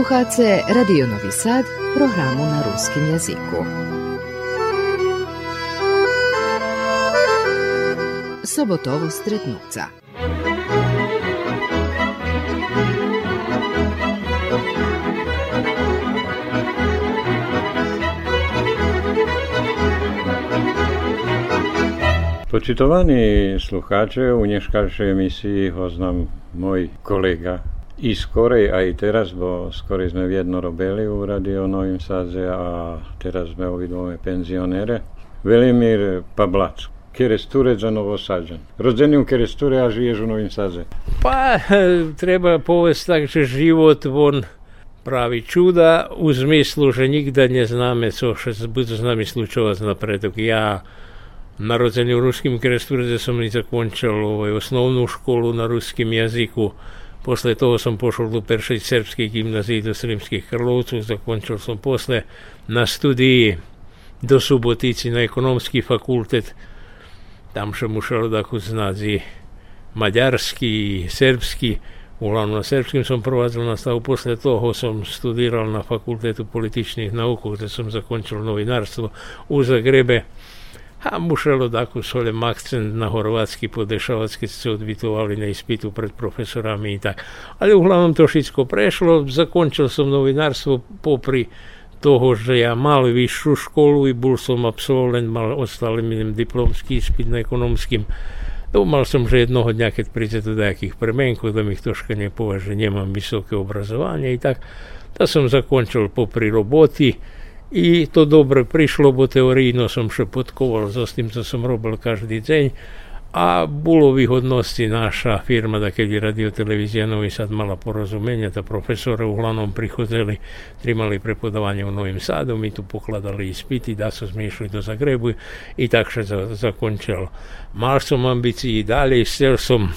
Slušate Radio Novi Sad, programu na ruskim jeziku. Sobotovo stretnuca. Počitovaní slucháče, u dneškajšej emisii ho môj kolega i skorej aj teraz, bo skorej sme v jedno robili u Radio Novým Sadze a teraz sme obidvome penzionere. Velimir Pablac, Keresture za Novosađan. Rođeni u Keresture, a žiješ u Novim Sadze. Pa, treba povesti tak, že život on pravi čuda u zmyslu, že nikda ne zname co še bude s nami slučovať napredok. Ja narodzení v ruským Kresturze som i zakončil ovaj, osnovnú školu na ruskom jazyku. Posle того sam pošao do prve srpske gimnazije do Srimskih Karlovcu, zakončil sem posle na studiji do Subotici na ekonomski fakultet. Tam še mušal da kuznazi mađarski, srpski, uglavnom na srpskim sam prvazil nastavu, posle toho sam studiral na fakultetu političnih nauk, gde sam zakončil novinarstvo u Zagrebe. a muselo takú solem akcent na horvátsky podešavať, keď ste odbytovali na ispitu pred profesorami i tak. Ale uglavnom to všetko prešlo, zakončil som novinárstvo popri toho, že ja mal vyššiu školu i bol som absolvent, mal ostal minimum diplomský ispit na ekonomským. To som, že jednoho dňa, keď príde do nejakých premenku, tam ich troška nepovažuje, nemám vysoké obrazovanie i tak. To som zakončil popri roboty, І то добре прийшло, бо теорійно сам шепотково за тим, що сам робив кожен день. А було вигодності наша фірма, такий радіотелевізійного і сад мала порозуміння, та професори угланом приходили, тримали преподавання в новим саду, ми тут покладали іспити, да се змійшли до Загреби і так ще за, закончило. Мав сам амбіції далі, стер сам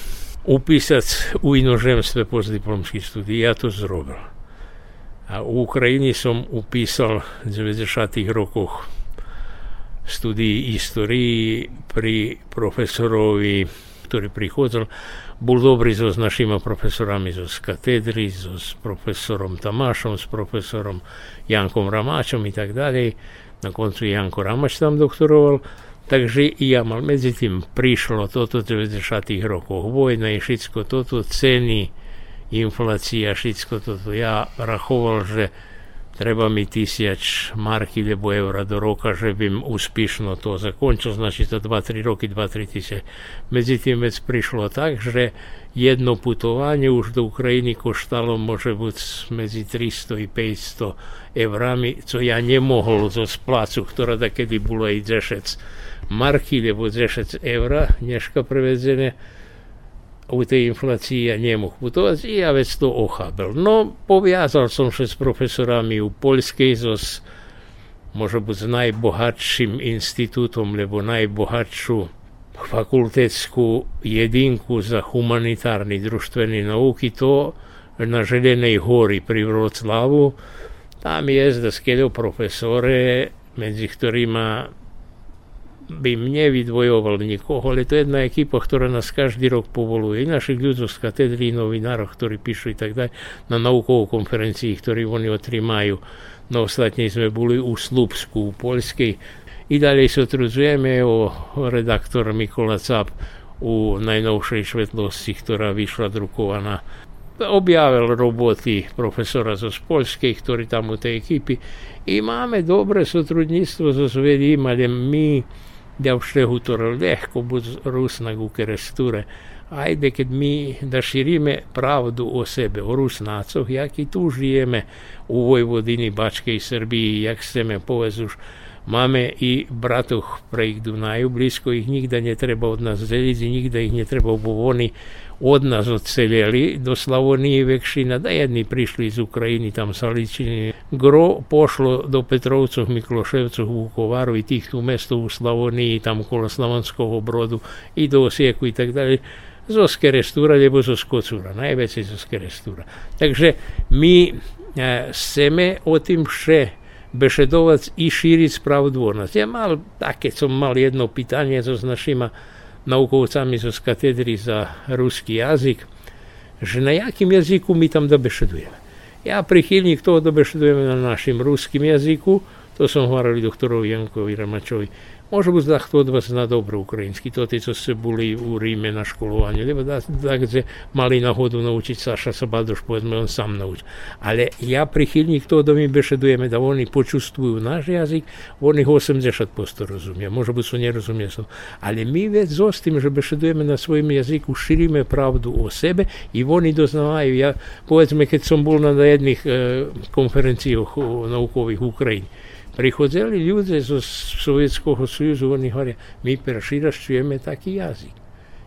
уписати у іноземстві постдипломські студії, я то зробив. A u Ukrajini som upísal v 90. rokoch studii histórii pri profesorovi, ktorý prichádzal. Bol dobrý so s našimi profesorami zo z katedry, so s profesorom Tamášom, s profesorom Jankom Ramáčom i tak ďalej. Na koncu Janko Ramač tam doktoroval. Takže i ja mal medzi tým prišlo toto v 90. rokoch. Vojna i všetko toto, ceny, inflácia, všetko toto. Ja rachoval, že treba mi tisíc marky alebo eura do roka, že bym úspešno to zakončil, znači to 2-3 roky, 2-3 tisíce. Medzi tým vec prišlo tak, že jedno putovanie už do Ukrajiny koštalo môže byť medzi 300 i 500 eurami, co ja nemohol zo splácu, ktorá takedy bolo aj 10 marky, alebo 10 eura, dneška prevedzené, u tej ja nie mógł putować i ja već to ochabel. No, powiązał som się z profesorami u Polskiej, z może być najbohatším instytutom, lebo najbohatszą fakultetsku jedinku za humanitarni društveni nauki, to na Željenoj gori pri Vroclavu. Tam je zdaskelo profesore, među ktorima by nevydvojoval nikoho, ale to je jedna ekipa, ktorá nás každý rok povoluje. I našich ľudí z katedry, novinárov, ktorí píšu i tak ďalej, na naukovú konferencii, ktorí oni otrimajú. No ostatní sme boli u Slupsku, u Polskej. I ďalej sotruzujeme o redaktor Mikola Cap u najnovšej švetlosti, ktorá vyšla drukovaná objavil roboty profesora zo Polskej, ktorý tam u tej ekipy. I máme dobre sotrudníctvo so Svedím, ale my de-au šlehutoroleh, ko bud rusnagu keresture. Ajde, kad mi daširime pravdu o sebe, o rusnacov, jak i tu žijeme u Vojvodini, Bačke i Srbiji, jak se me povezuš máme i bratoch pre ich Dunaju, blízko ich nikda netreba od nás deliť, nikda ich netreba, bo oni od nás odselili do Slavonije Vekšina, da jedni prišli iz Ukrajini, tam sa ličili. Gro pošlo do Petrovcov, Mikloševcov, Vukovaru i tih tu mestov u tam okolo Slavonskog brodu i do Osijeku i tak dalje. Zo Skerestura, lebo zo Skocura, najveće zo Skerestura. Takže mi e, chceme o tim še bešedovať i šíriť pravdu o nás. Ja mal, také som mal jedno pitanie so s našima naukovcami z katedry za ruski jazyk, že na jakim jazyku mi tam da. Ja prihylník toho dobešedujeme na našim ruským jazyku, to som hovoril doktorovi Jankovi Ramačovi. Може би за хто вас зна добре український, то ті, що були у Римі на школуванні, либо так, де мали нагоду навчити Саша Сабадош, повідно, він сам навчив. Але я прихильник того, до ми бешедуємо, да вони почувствують наш язик, вони його 80% розуміють, може би, що не розуміють. Але ми ведь з тим, що бешедуємо на своєму язику, ширимо правду о себе, і вони дознавають. Я, повідно, коли був на одних е, конференціях наукових в Україні, Приходили люди з Совєтського Союзу, вони говорять, ми перший раз чуємо такий язик.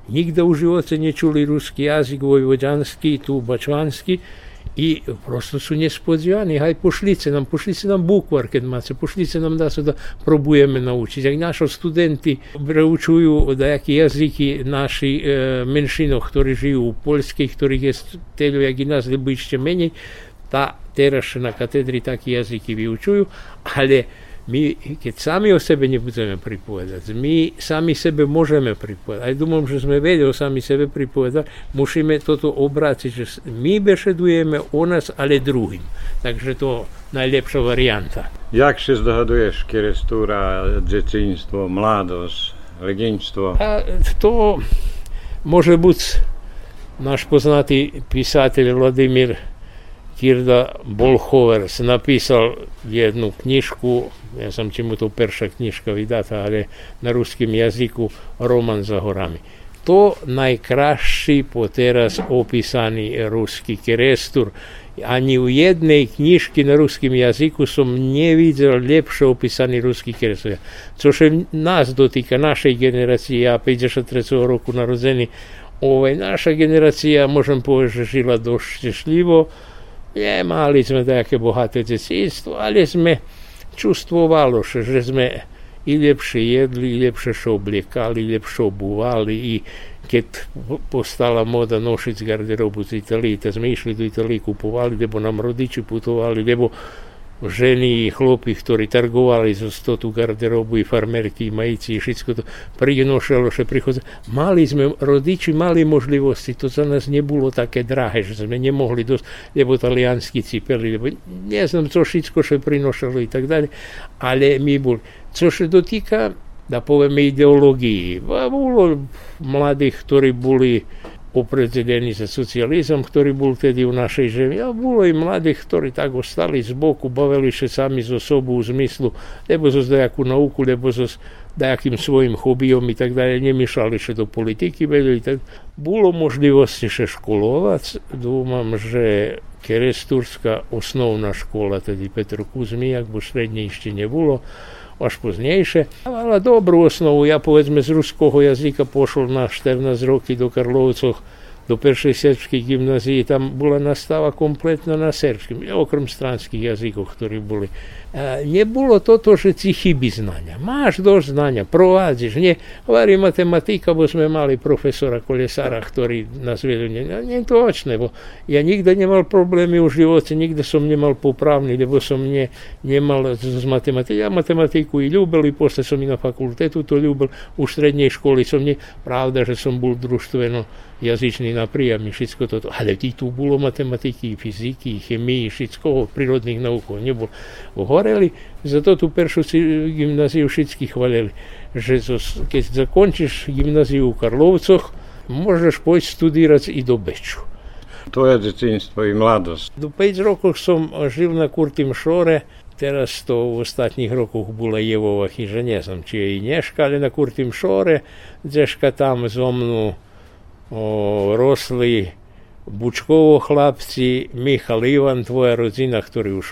Нігде у животі не чули русський язик, войводянський, тубачванський. І просто су несподівані, гай пошліться нам, пошліться нам букварки мати, пошліться нам да сюди пробуємо навчити. Як наші студенти вивчують деякі язики наші е, меншин, які живуть у Польській, які є стелю, як і нас, либо ще менше, tá teraz na katedri také jazyky vyučujú, ale my, keď sami o sebe nebudeme pripovedať, my sami sebe môžeme pripovedať. Aj dúmam, že sme vedeli sami sebe pripovedať, musíme toto obrátiť, že my bešedujeme o nás, ale druhým. Takže to najlepšia varianta. Jak się zdogadujesz, kierestura, dzieciństwo, mladość, legiństwo? A to może być nasz poznatý písateľ Vladimír Kirda Bolhovers napísal jednu knižku, ja som čemu to perša knižka vydata, ale na ruským jazyku Roman za horami. To najkrajší poteraz opísaný ruský kerestur. Ani u jednej knižky na ruským jazyku som nevidel lepšie opísaný ruský kerestur. Což nás dotýka, našej generácie, ja 53. roku narodzený, ovaj, naša generácia, môžem povedať, že žila dosť šťastlivo, Nie, mali sme také bohaté detsínstvo, ale sme čustvovalo, že sme i lepšie jedli, i lepšie sa obliekali, lepšie obuvali i keď postala moda nošiť garderobu z Italii, tak sme išli do Italii, kupovali, lebo nám rodiči putovali, lebo ženy chlopi, ktorí targovali zo stotu garderobu i farmerky, majici i všetko to prinošalo, že prichodza. Mali sme, rodiči mali možnosti, to za nás nebolo také drahé, že sme nemohli dosť, lebo taliansky cipeli, lebo ne znam, co všetko še prinošalo i tak dalje, ale mi bol, co še dotýka, da povieme ideologiji, bolo mladých, ktorí boli opredzelení za socializam, ktorý bol vtedy u našej žemi. A bolo i mladých, ktorí tak ostali z boku, bavili sa sami zo sobu v zmyslu, lebo zo dajakú nauku, lebo zo dajakým svojim hobijom i tak dalje, nemišali sa do politiky, vedeli tak. Bolo možnosti sa školovať, dúmam, že Keresturská osnovná škola, tedy Petro Kuzmijak, bo srednje ešte nebolo, až poznejšie. Mala dobrú osnovu. Ja povedzme z ruského jazyka pošol na 14 roky do Karlovcoch do prvej serbskej gymnázii, tam bola nastava kompletna na serbskim, okrem stranskih jazikov, A nebolo toto, že ti chybi znanja. Máš dosť znanja, provádziš. Nie, hovorí matematika, bo sme mali profesora Kolesara, ktorý nás vedel. Nie, nie točné, bo ja nikdy nemal problémy v živote, nikdy som nemal popravný, lebo som ne, nemal z matematiky. Ja matematiku i ľúbil, i posle som i na fakultetu to ľúbil. U strednej školy som ne, pravda, že som bol družstveno jazyčný na príjami, všetko toto. Ale tu bolo matematiky, fyziky, chemii, všetko prírodných naukov nebolo. говорили, зато ту першу гімназію Шицькі хвалили. Що якесь закінчиш гімназію у Карловцях, можеш пойти студувати і до Бечу. Твоє дитинство і младость. До п'ять років сам жив на Куртім Шоре, Teraz to v ostatních rokoch bola Jevova chyža, nie som či jej neška, ale na kurtým šore, dzeška tam zo mnou o, rosli Bučkovo chlapci, Michal Ivan, tvoja rodina, ktorý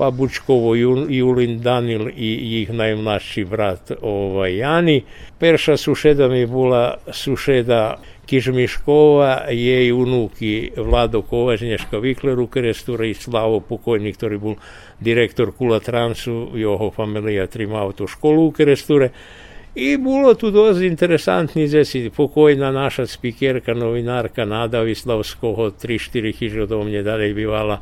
pa Bučkovo Julin Danil i ich najmladší brat ovaj, Jani. Perša sušeda mi bola sušeda Kižmiškova, jej unuki Vlado Kovažnješka Vikleru Kerestura i Slavo pokojnik, ktorý bol direktor Kula Transu, jeho familija trima autoškolu u Keresture. I bilo tu dosť interesantní zesi. Pokojná naša spikerka, novinárka Nada Vislavskoho, 3-4 chyž od mne ďalej bývala.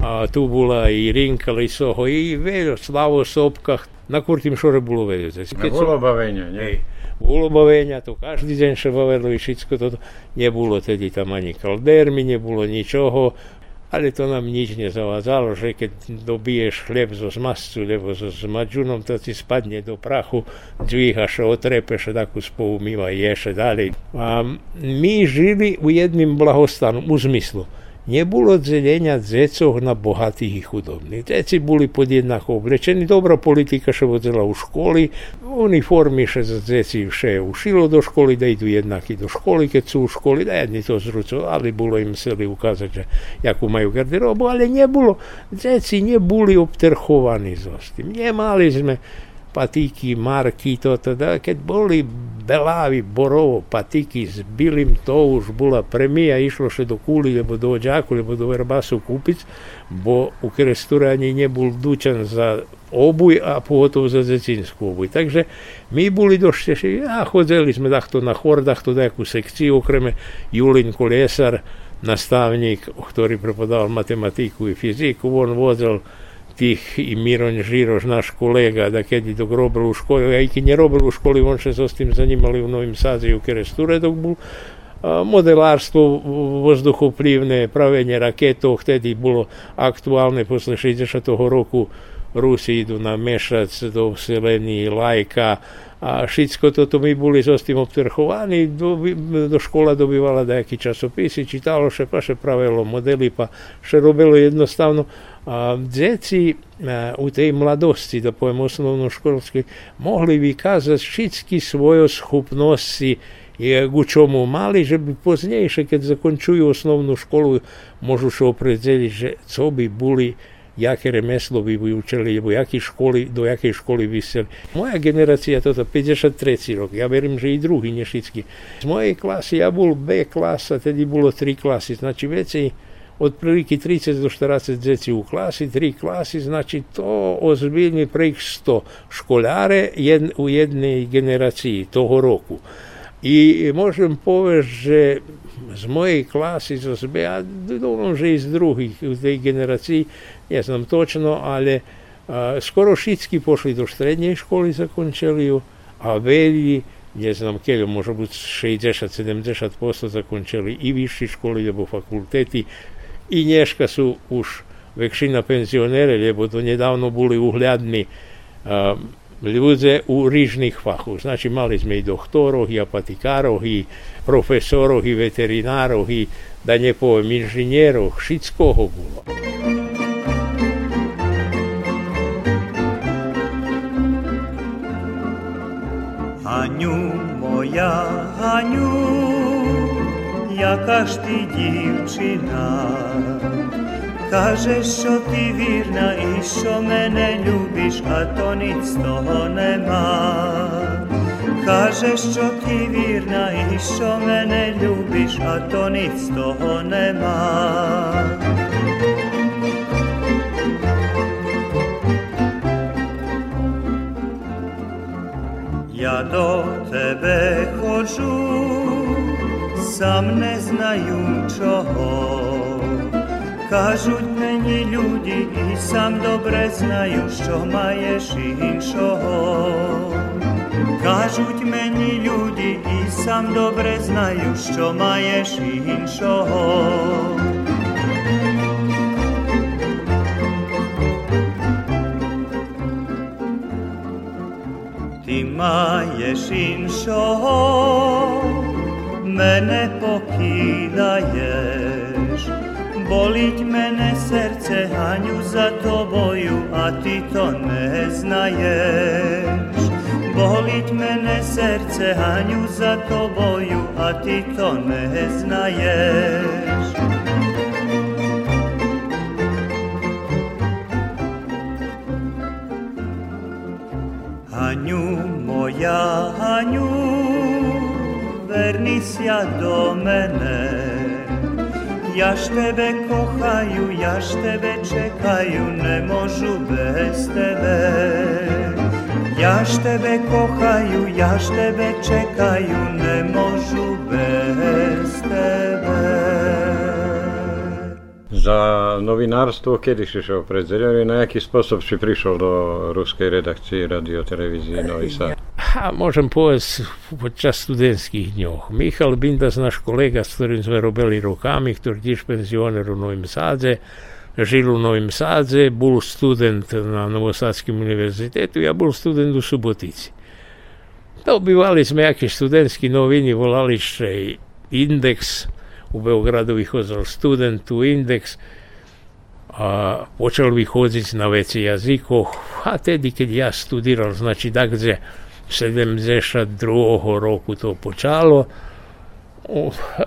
A tu bola i Rinka Lisoho, i veľa Slavo Sopkach. Na Kurtým šore veľa zesi. Na Volobavenia, nie? Volobavenia, to každý deň sa bavilo i všetko toto. Nebolo tedy tam ani kaldermi, nebolo ničoho. Ale to nám nič nezavadzalo, že keď dobiješ chleb zo zmascu, lebo so zmadžunom to ti spadne do prachu, dvíhaš, otrepeš takú spolu mýva ješ ďalej. A my žili u jedným blahostanom, u zmyslu. Nebolo delenia dzecoch na bohatých i chudobných. Deci boli podjednako oblečení. Dobra politika še vodzela u školi. Uniformy še za deci še ušilo do školy, da idu jednaki do školy, keď sú u školi, da jedni to zrucovali, bolo im seli ukázať, že jakú majú garderobu, deci neboli obterchovaní so s tým. Nemali sme patíky, marky, to teda, keď boli belávy, borovo, patíky s bilým, to už bola premija, išlo še do kúly, lebo do oďaku, lebo do verbasu kúpiť, bo u kresture ani nebol dučan za obuj a pohotovo za zecinskú obuj. Takže my boli dosť a chodzeli sme takto na chordách, to nejakú sekciu, okreme Julin Kolesar, nastavník, ktorý prepodával matematiku i fyziku, on vozil tih i Miron Žiroš, naš kolega, da kad je dok robil u školi, a i kad je robil u školi, on še s tim zanimali u Novim Saziju, kjer je sture dok bol modelarstvo vzduhoplivne, pravenje raketov, vtedy bolo aktuálne posle 60. roku Rusi idu na Mešac do Seleni, Lajka, a všetko toto my boli so s tým obtrchovaní, do, do škola dobývala nejaký časopisy, čítalo še, pa še pravilo modely, pa še robilo jednostavno a deti u tej mladosti, da pojem osnovnoškolskej, mohli vykázať všetky svoje schopnosti ku čomu mali, že by poznejšie, keď zakončujú osnovnú školu, môžu sa opredeliť, že co by boli jaké remeslo by vyučili, alebo jaký školy, do jakej školy by chceli. Moja generácia, toto 53. rok, ja verím, že i druhý, nešický. Z mojej klasy, ja bol B klasa, tedy bolo tri klasy, znači veci otprilike 30 do 40 djeci u klasi, tri klasi, znači to ozbiljni prek 100 školjare jed, u jednej generaciji toho roku. I možem povesti, že z mojej klasy, zo sebe, a dúfam, že i z druhých v tej generaciji, nie znam točno, ale a, skoro všetky pošli do strednej školy, zakončili ju, a veľi, ne znam, keľo, može byť 60-70% zakončili i vyššie školy, alebo fakultety, i nješka su už vekšina penzionere, lebo to nedavno boli uhľadní uh, ľudze u rýžnych fachu. Znači mali sme i doktorov, i apatikárov, i profesorov, i veterinárov, i da ne poviem inžinierov, všetkoho bolo. Аню, моя Аню, jakaš ti djevčina Kažeš što ti virna i što mene ljubiš, a to nic toho nema. Kažeš što ti virna i što mene ljubiš, a to nic toho nema. Ja do tebe hoću сам не знаю чого. Кажуть мені люди, і сам добре знаю, що маєш іншого. Кажуть мені люди, і сам добре знаю, що маєш іншого. Ти маєш іншого, mene pokidaješ Boliť mene srdce hanju za toboju, a ti to ne znaješ Boliť mene srdce hanju za toboju, a ti to ne znaješ moja, Hanju Ja do mene Jaż Tebe kochaju, jaż Tebe czekaju, ne možu bez Tebe. Jaż Tebe kochaju, jaż Tebe czekaju, ne možu bez Tebe. Za novinarstvo kedy si šao pred na jaki sposób si prišao do ruskej redakcije radio, televizije Novi Sad? Ha, možem povesti podczas studenckich dnjoh. Mihal Bindas, naš kolega, s kterým sme robili rokami, ktorý tiež penzioner v Novim Sadze, žil u Novim Sadze, bol student na Novosadskim univerzitetu, ja bol student u Subotici. Dobivali sme jaki studentski novini, volali še indeks, u Beogradu ih student, u indeks, a počeli bi hoditi na veci jazikoh, a tedi kad ja studiral, znači dakle, 72. roku to počalo.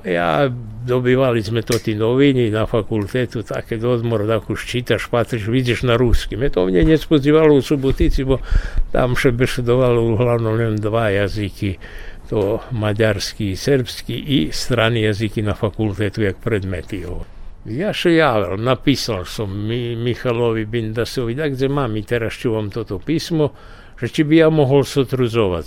Ja dobivali sme to ti noviny na fakultetu, také odmor, da už čítaš, patriš, vidiš na rusky. Me to mne nespozivalo u Subotici, bo tam še bešedovalo uglavnom len dva jazyky, to maďarský, srbský i strany jazyky na fakultetu, jak predmety. Ja še javil, napísal som mi, Michalovi Bindasovi, takže mám i teraz čuvam toto písmo, że ci bi ja mogol sotruzować,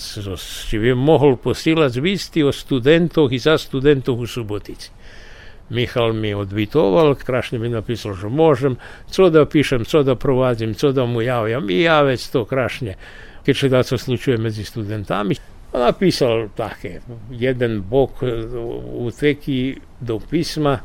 ci bi mogol posilać listy o studentach i za studentów u Subotici. Mihal mi odbitoval, krašni mi napisal, že možem, co da pišem, co da provadim, co da mu javljam i ja već to krašnje, ki še da se slučuje među studentami. Napisal take, jedan bok u eh, teki do pisma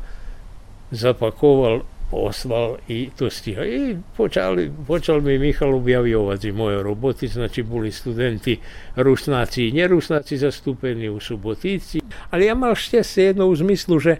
zapakoval poslal i to stiha. I počali, počal mi Michal objavjovati moje roboti, znači boli studenti rusnaci i nerusnaci zastupeni u Subotici, ali ja mal šťastie jedno u zmyslu, že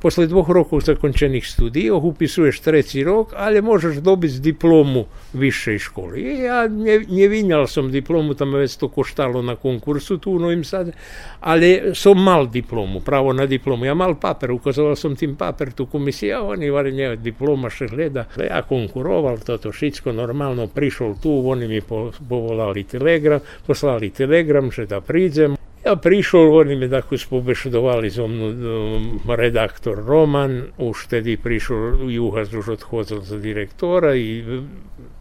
posle dvoch rokov zakončených studiov upisuješ treći rok, ali možeš dobiti diplomu višej školy. I ja ne, nevinjal som diplomu, tam već to koštalo na konkursu tu u Novim Sade, ali som mal diplomu, pravo na diplomu. Ja mal paper, ukazoval som tim paper tu komisiji, a oni vari nje diploma še gleda. Ja konkuroval, toto šitsko normalno, prišol tu, oni mi povolali telegram, poslali telegram, že da priđem. Ja prišol, oni mi tako spobešedovali zo mnu redaktor Roman, už tedy prišol Juhas, už odchádzal za direktora i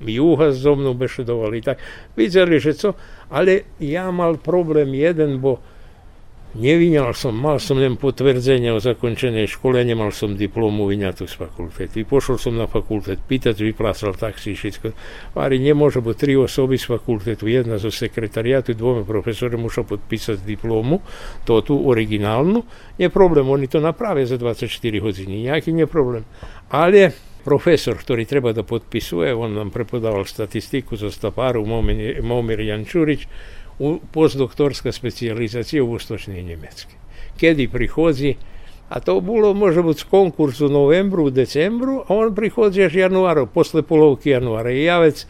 Juhas zo mnou bešedovali. Tak videli, že co, ale ja mal problém jeden, bo Nevinjal som, mal som len potvrdzenie o zakončenej škole, nemal som diplomu vyňatú z fakultety. Pošol som na fakultet pýtať, vyplácal taxi, všetko. Vári nemôže, bo tri osoby z fakultetu, jedna zo sekretariátu, dvoma profesori musia podpísať diplomu, to tu originálnu. Nie problém, oni to napravia za 24 hodiny, nejaký neproblém. Ale profesor, ktorý treba da podpisuje, on nám prepodával statistiku zo Staparu, Momir Jančurič, postdoktorska specijalizacija Ustočne Njemecki. Kedi prihozi, a to bilo može biti konkurs u novembru, u decembru, a on prihozi još januaru, posle polovki januara. I ja već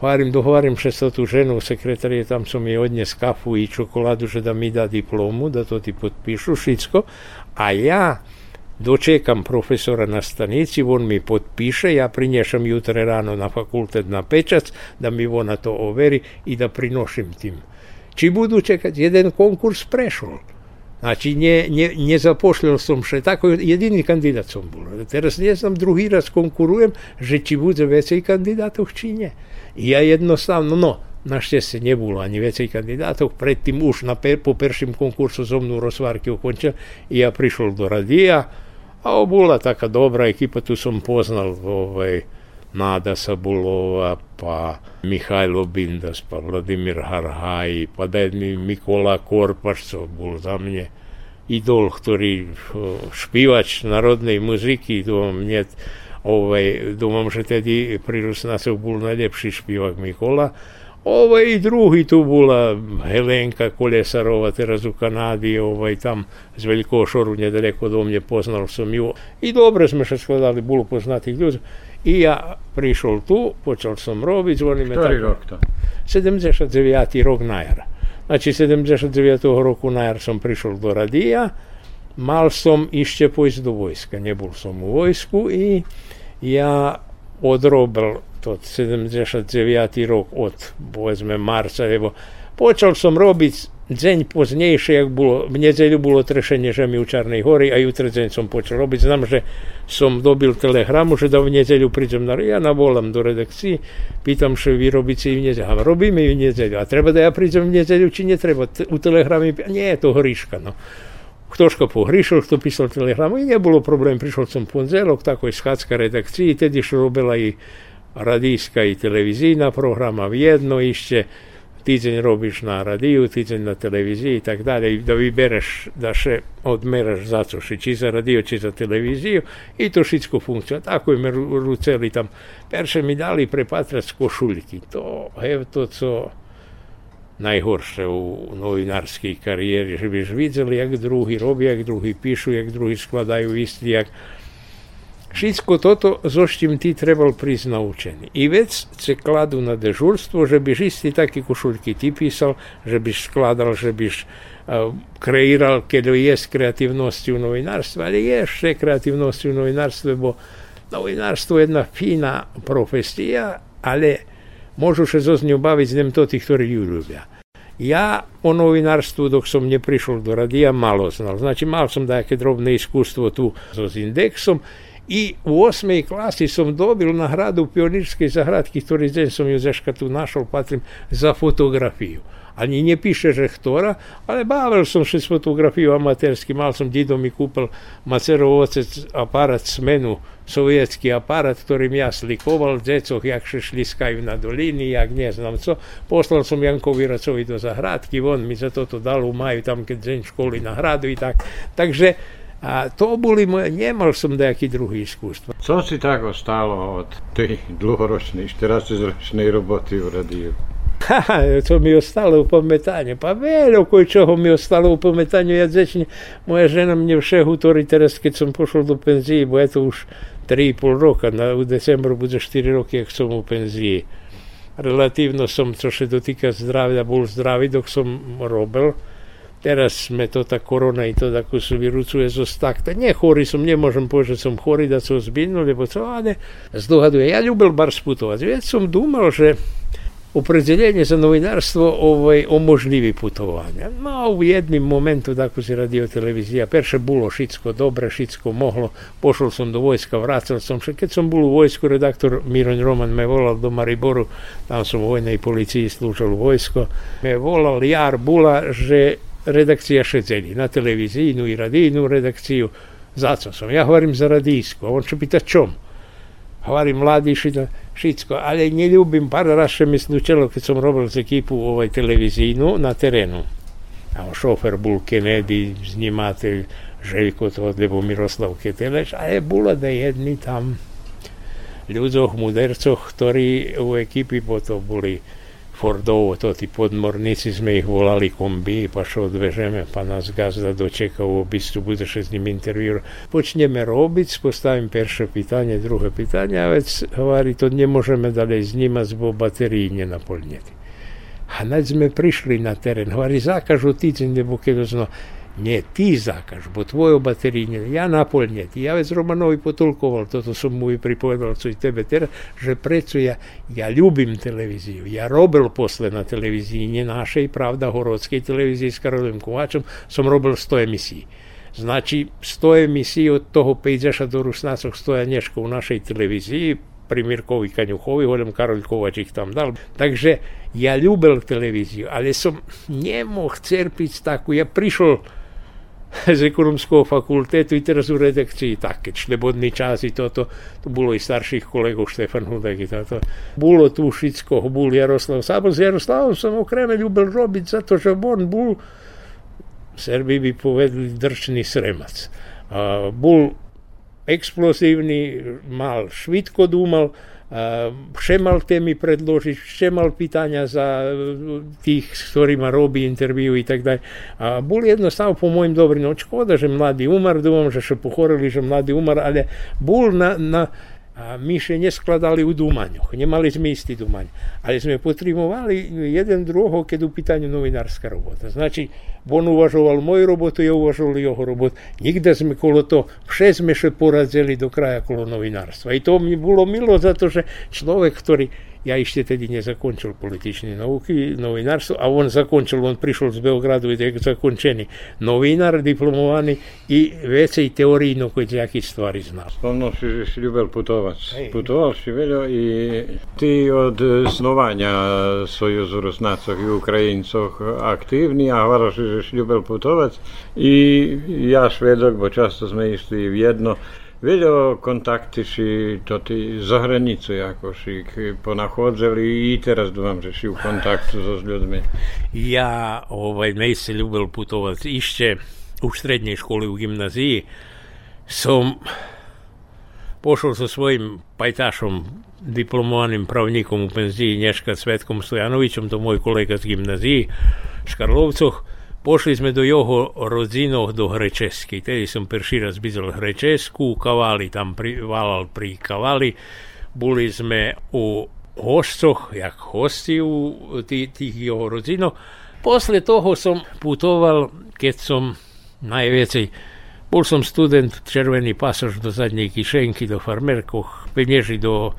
varim, dohovarim šestotu ženu sekretar sekretarije, tam su mi odnes kafu i čokoladu, že da mi da diplomu, da to ti potpišu, šitsko. A ja dočekam profesora na stanici, on mi potpiše, ja prinješam jutre rano na fakultet na pečac, da mi ona to overi i da prinošim tim či budú čekať. Jeden konkurs prešol. Znači, ne, ne, nezapošljal som še tako, jedini kandidat som bol. Teraz ne znam, druhý raz konkurujem, že či bude vecej kandidátov, či nie. I ja jednostavno, no, našťastie nebolo ani vecej kandidátov, predtým už na po perším konkursu so mnou rozvárky ukončil ja prišiel do radia a bola taká dobrá ekipa, tu som poznal ovaj, Nada Sabulova, pa Mihajlo Bindas, pa Vladimir Harhaj, pa da je Mikola Korpaš, co bol za mne idol, ktorý špívač národnej muziky, dúfam, mne, ovaj, dúfam, že tedy pri Rusnacov bol najlepší špívak Mikola. Ovaj druhý tu bola Helenka Kolesarova, teraz u Kanadi, ovaj tam z Veľkého Šoru, nedaleko do mne, poznal som ju. I dobre sme sa skladali, bolo poznatých ľudí. I ja prišiel tu, počal som robiť, zvoníme Ktorý rok to? 79. rok na jar. Znači 79. roku na jar som prišiel do radia, mal som ešte pojsť do vojska, nebol som u vojsku i ja odrobil to 79. rok od, povedzme, marca, evo, počal som robiť deň poznejšie, jak bolo, v nedeľu bolo trešenie žemy u Čarnej hory a jutre deň som počal robiť. Znam, že som dobil telegramu, že v nedeľu prídem na... Ja navolám do redakcii, pýtam, že vy robíte v nedeľu. A robíme v nedeľu. A treba da ja prídem v nedeľu, či netreba? U telegramy... Nie, to hriška, no. Ktožko pohrišil, kto písal telegramu i nebolo problém. Prišiel som pondelok, takoj schádzka redakcii, tedy što robila i radijska i televizijna programa v jedno ešte Týdzeň robíš na radiju, týdzeň na televiziji i tak dalje. I da vybereš da še odmeraš za co či za radio, či za televiziju i to všetko funkcija. Tako je me ruceli tam. Perše mi dali prepatrac košuljki. To je to, co najhorše u novinarskej karijeri, že byš videli, jak drugi robi, jak drugi pišu, jak drugi skladaju isti, jak Všetko toto, zo čím ty trebal prísť naučený. I vec se kladu na dežurstvo, že byš isti taký košuľky ty písal, že byš skladal, že byš uh, kreíral, keď je kreativnosti u novinárstve, ale je ešte kreativnosti novinárstve, bo novinárstvo je jedna fína profesija, ale môžu sa zo z ňou baviť z to tí, ktorí ju ľubia. Ja o novinárstvu, dok som neprišiel do radia, malo znal. Znači, mal som také drobné iskustvo tu so s indexom i u osmej klasi som dobil nagradu pionirskej zahradky, ktorý deň som ju zeška tu našol, patrím, za fotografiju. Ani ne piše že ktora, ale bavil som še s fotografiju amaterski, mal som dido mi kúpil Macerov ocec aparat smenu, sovietski aparat, ktorým ja slikoval dzecoch, jak še šliskajú na dolini, jak ne znam co. Poslal som Jankovi Racovi do zahradky, on mi za toto dal, majú tam keď deň školy nahradu i tak. Takže A to boli moje, nemal som nejaký druhý iskustvo. Co si tak ostalo od tých dlhoročných, 14-ročnej roboty v radiu? Ha, to mi ostalo u pametanju. Pa velo koji čoho mi ostalo u pametanju. Ja začinje, moja žena mne vše utori teraz keď som pošao do penzije, bo eto už tri i pol roka, na, u decembru bude štiri roky, jak som u penzije. Relativno som, co še dotika zdravlja, bol zdravi dok som robel teraz sme to tá korona i to tako su vyrucuje zo stakta. Nie chorý som, nemôžem povedať, že som chorý, da som zbinul, lebo co, ale zdohaduje. Ja ľúbil bar sputovať. Već som dumal, že opredeljenje za novinarstvo ovaj, omožljivi putovanja. No, u jednim momentu, tako si radio televizija, perše bilo šitsko dobre, šitsko mohlo, pošao sam do vojska, vracal sam se. Kad sam bol u vojsku, redaktor Miron Roman me volal do Mariboru, tam sam u vojnej policiji služal vojsko, me volal jar bula, že redakcija Šeceli na televizijnu i radijnu redakciju. Zato sam. Ja govorim za radijsku. On će pita čom. Govorim mladiši da šitsko, ali ne ljubim par raše mi slučalo kad sam robil z ekipu ovaj televizijnu na terenu. A šofer bol Kennedy, snimatelj Željko to, lebo Miroslav Keteleš, a je bolo da jedni tam ľudoch, mudercoch, ktorí u ekipi potom boli Fordovo, to tí podmorníci sme ich volali kombi, pa šo odvežeme, pa gazda dočeka u obistu, bude še s ním intervju. Počneme robiť, postavím perše pitanje, druhé pitanje, a već hovorí, to nemôžeme dalej znímať, bo bateriji nenaplnjeti. A naď sme prišli na teren, hovorí, zakažu týdzeň, lebo keď zno, nie, ty zakaž, bo tvoju bateriju ne, ja napolnjeti. Ja već Romanovi potolkoval, toto som mu i pripovedal, co i tebe teraz, že preco ja, ja ljubim televiziju. Ja robil posle na televiziji, nje našej, pravda, horodskej televiziji s Karolim Kovačom, som robil 100 emisij. Znači, 100 emisij od toho pejzaša do Rusnacog stoja nješko u našej televiziji, pri Mirkovi Kanjuhovi, hoďom Karol Kovač ich tam dal. Takže ja ľúbil televíziu, ale som nemohol cerpiť takú. Ja prišiel z ekonomského fakultetu i teraz u redakciji tak, keď šlebodný čas i toto, to bolo i starších kolegov Štefan Hudek i toto. Bolo tu všetko, bol Jaroslav Sábor, s Jaroslavom som okreme ľúbil robiť za to, že on bol Serbi by povedali drčný sremac. A bol explozívny, mal švitko dúmal, Ehm, še malo temi predložiš, še malo pitanja za tih stvarima, robi, intervju in tako dalje. Bolj jednostavno, po mojem, dobro, no, škoda, že mladi umar, da bom že še pohorali, že mladi umar, ali bolj na, na a my še neskladali u Dumaňoch. Nemali sme istý Dumaň. Ale sme potrebovali jeden druhého, keď u pýtaniu novinárska robota. Znači, on uvažoval moju robotu, ja uvažoval jeho robotu. Nikde sme kolo to, vše sme še poradzeli do kraja kolo novinárstva. I to mi bolo milo za to, že človek, ktorý Ja jeszcze wtedy nie zakończył politycznej nauki, nowinarstwo, a on zakończył, on przyszedł z Beogradu i tak zakończony. Nowinar, dyplomowany i więcej teorii, no kiedy jakieś stwary znał. Wspomniał że się lubił putować. Putował się i ty od snowania Sojuzu Rosnaców i Ukraińców aktywny, a uważasz, że się lubił putować i ja szwedok, bo często z mojej w jedno. Video kontakty si to ty za hranicą jakoś ich ponachodzeli i teraz dumam, że si w kontaktu z ludźmi. Ja ovaj, nejsi ljubil putovati. Išće u srednjej školi u gimnaziji sam pošao sa svojim pajtašom, diplomovanim pravnikom u penziji Nješka Svetkom Stojanovićom, to moj kolega z gimnaziji Škarlovcoh, Pošli sme do jeho rodzinov do Hrečesky. Tedy som prvý raz videl Hrečesku, kavali tam pri, valal pri kavali. Boli sme u hostcoch, jak hosti u tých, tých jeho rodzinov. Som putoval, keď som najviacej bol som student, červený pasoš do zadnej kišenky, do farmerkoch, penieži do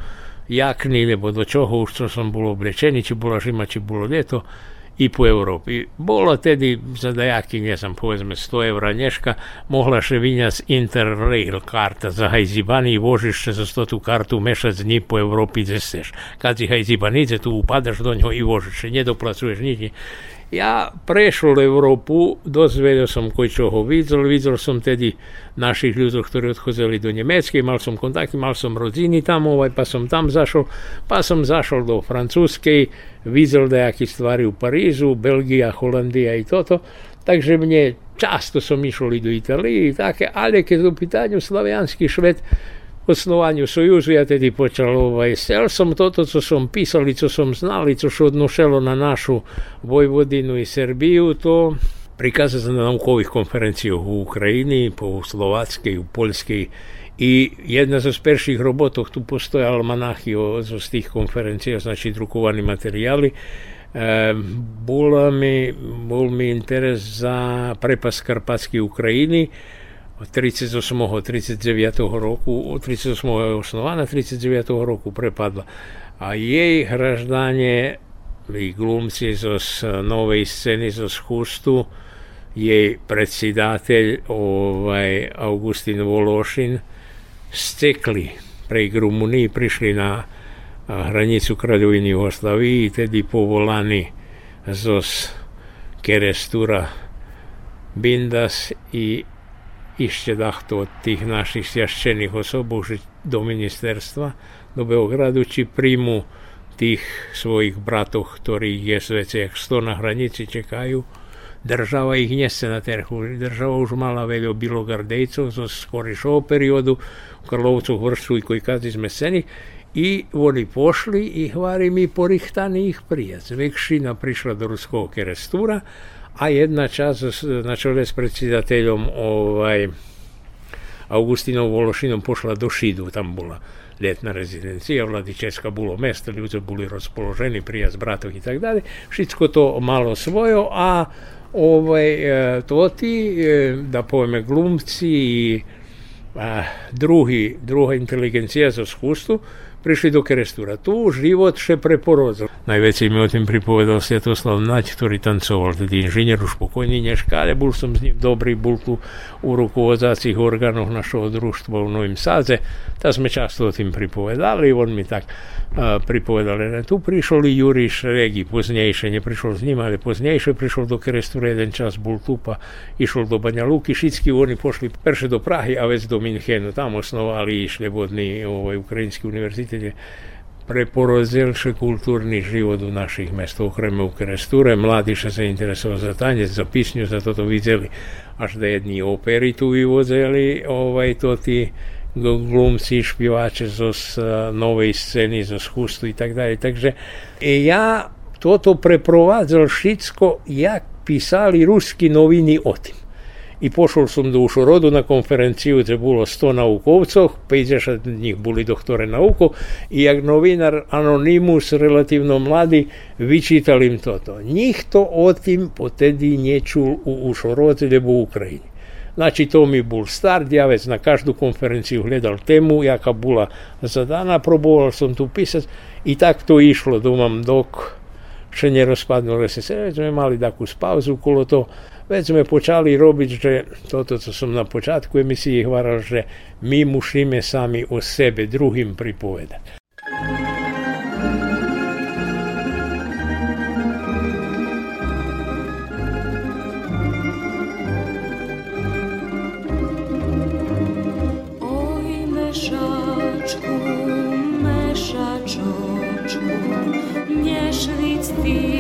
jakny, nebo do čoho už, čo som bol oblečený, či bola žima, či bolo leto i po Evropi. Bolo tedi za dajaki, ne sam povezme, 100 evra nješka, mohla še vinjati interrail karta za hajzibani i vožiš se za sto tu kartu mešati z njim po Evropi gdje. Kad si hajzibanice tu upadaš do njo i vožiš se, ne doplacuješ niti Ja prešiel Európu, dozvedel som koj čoho videl, videl som tedy našich ľudí, ktorí odchádzali do Nemeckej, mal som kontakty, mal som rodiny tam, ovaj, pa som tam zašol, pa som zašol do Francúzskej, videl nejaké stvary u Parížu, Belgia, Holandia i toto, takže mne často som išiel i do Italii, také, ale keď pytaniu slavianský švet, osnovanju Sojuzu ja tedi počal ovaj, sel sam toto co sam pisali, co sam znali, co se odnošelo na našu Vojvodinu i Srbiju, to prikazano na naukovih konferencijah u Ukrajini, po u Slovatskej, u Poljskej i jedna z prvih robotov, tu postoje almanahi z tih konferencija, znači drukovani materijali, E, bol mi, bol mi interes za prepas Karpatski Ukrajini 38-го, 39-го року, 38-го 39-го roku prepadla. A jej hraždanje i glumci izos nove scene izos Hustu, jej predsjedatelj ovaj, Augustin Voloshin stekli prek Rumuniji, prišli na hranicu kraljevini Jugoslaviji i tedi z Kerestura Bindas i išće dahto od tih naših sjašćenih osoba do ministerstva, do Beogradu, či primu tih svojih bratov, ktorí je sve jak sto na hranici čekaju, država ih njese na terhu. Država užmala veljo bilogardejcev za skorišo periodu, u Karlovcu, Hvrstu i koji kad izmesenih, i oni pošli i hvari mi porihtani ih prijac. Vekšina prišla do ruskog kerestura, a jedna časť na čele s predsedateľom ovaj, Augustinom Vološinom pošla do Šidu, tam bola letná rezidencija, Vladičeska bolo mesto, ľudia boli rozpoložení, prijaz bratov i tak dalje. Všetko to malo svojo, a ovaj, to ti, da poveme, glumci i a, drugi, druga inteligencija za skústu, prišli do Krestura. Tu život še preporozil. Najvecej mi o tem pripovedal Svetoslav Nač, ktorý tancoval, tedy inženjer u špokojni Nješka, Nješkare, bol som z njim dobri, bol tu u rukovozacih organov našo društva u Novim Sadze. ta sme často o tem pripovedali, on mi tak pripovedal. pripovedali. Tu prišel i Juri Šregi, poznejše, ne prišel z njim, ali poznejše prišel do Krestura jedan čas, bol tu pa išel do Banja Luki, Šitski, oni pošli prše do Prahy a već do Minhenu, tam osnovali i šlebodni ovaj, Ukrajinski univerzitet kde preporozilši kulturni život u naših mesta, okreme u Kresture, mladi še se interesovali za tanjec, za pisnju, za to vidjeli, až da jedni operi tu vyvozeli, ovaj, to ti glumci, špivače zo novej sceni, zo schustu i tak dalje. Takže ja toto preprovadzal všetko, jak pisali ruski novini o tim. I pošao sam do ušu rodu na konferenciju, gdje je bilo naukovcov, pa izješa od boli doktore nauku, i jak novinar Anonimus, relativno mladi, vičital im toto. Njih to otim potedi nije čul u ušu rodu, gdje je u znači, to mi bol star, ja na každu konferenciju gledal temu, jaka bula za dana, probovalo sam tu pisat, i tak to išlo, domam, dok še nje rozpadnilo, da se sve, mali tako spavzu kolo to. Već sme počali robiť, že toto, co som na počátku emisije, hvaral, že mi mušime sami o sebe drugim pripovedati. mešačočku, ne ti.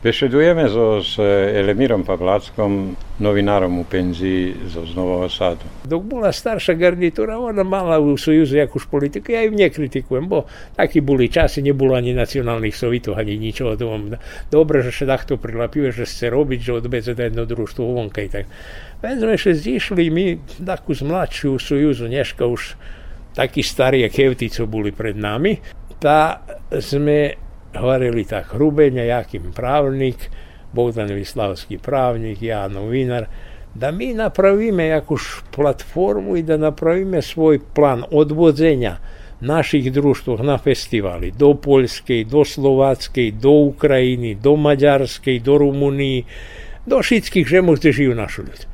Bešedujeme so, s Elemírom Pavláckom, novinárom u penzii zo Znového sadu. Dok bola starša garnitúra, ona mala u Sojuzu jakúž politiku, ja ju nekritikujem, bo takí boli časy, nebolo ani nacionálnych sovitov, ani ničoho. Dobre, že sa takto prilapuje, že chce robiť, že odbeze da jedno društvo vonkaj. Tak. Veď sme še zišli my takú zmladšiu Sojuzu, dneška už takí starí, jak boli pred nami, tá sme hovorili tak Hrubenja, Jakim pravnik, Bogdan Vislavski pravnik, ja novinar, da mi napravime jakuš platformu i da napravime svoj plan odvođenja naših društva na festivali do Poljske, do Slovatske, do Ukrajini, do Mađarske, do Rumuniji, do šitskih žemov gdje živu naši ljudi.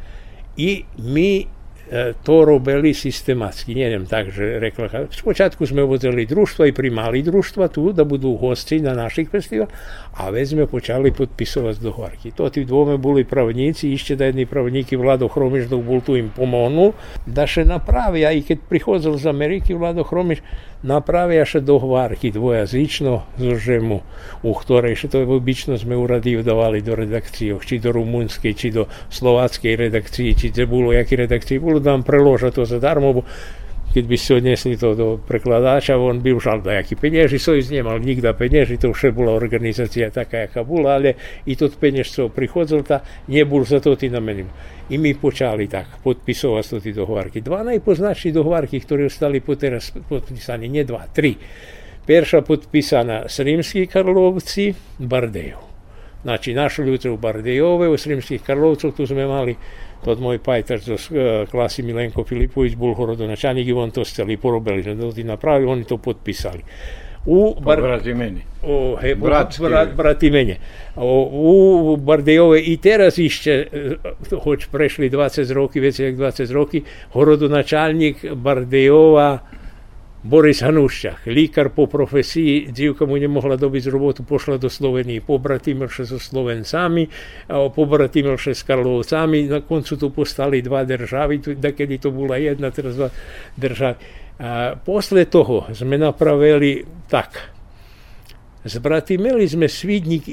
I mi E, to robili sistematski. Njenem takže rekla, spočatku sme vozili društva i primali društva tu da budu gosti na naših festival, a već sme počali potpisovati dogovorki. To ti dvome bili pravnici, išće da jedni pravnik i Vlado Hromiš dok bol tu im pomonu, da še napravi, a i kad prihodil za Ameriki Vlado Hromiš, Направив я ще до гварки двоязично зжиму, у хторий ще то обічно ми урадів давали до редакції, чи до румунської, чи до словацької редакції, чи це було як і редакції, було там приложено задармо, бо keď by ste odnesli to do prekladáča, on by už da jaký penieži, Sojuz nemal nikda penieži, to už bola organizácia taká, jaká bola, ale i tot peniežcov prichodzil, ta nebol za to tý namením. I my počali tak podpisovať to tí dohovarky. Dva najpoznačší dohovarky, ktoré ostali teraz podpísané, nie dva, tri. Perša s rímskí Karlovci, Bardejov. Znači, našu ljude u Bardejove, u Sremskih Karlovcov, tu smo imali od moj pajtač do e, klasi Milenko Filipović, Bulhoro Donačanik i on to stali porobili, da ti napravili, oni to potpisali. U bar... Brat i meni. O, he, brat, brat, brat i meni. U Bardejove i teraz išće, e, hoć prešli 20 roki, već je 20 roki, horodonačalnik Bardejova, Boris Hanuščák, líkar po profesii, dívka mu nemohla dobiť robotu, pošla do Slovenii, pobratimil sa so Slovencami, pobratimil sa s Karlovcami, na koncu tu postali dva državy, da kedy to bola jedna, teraz dva državy. A posle toho sme napravili tak. Zbratimeli sme Svidník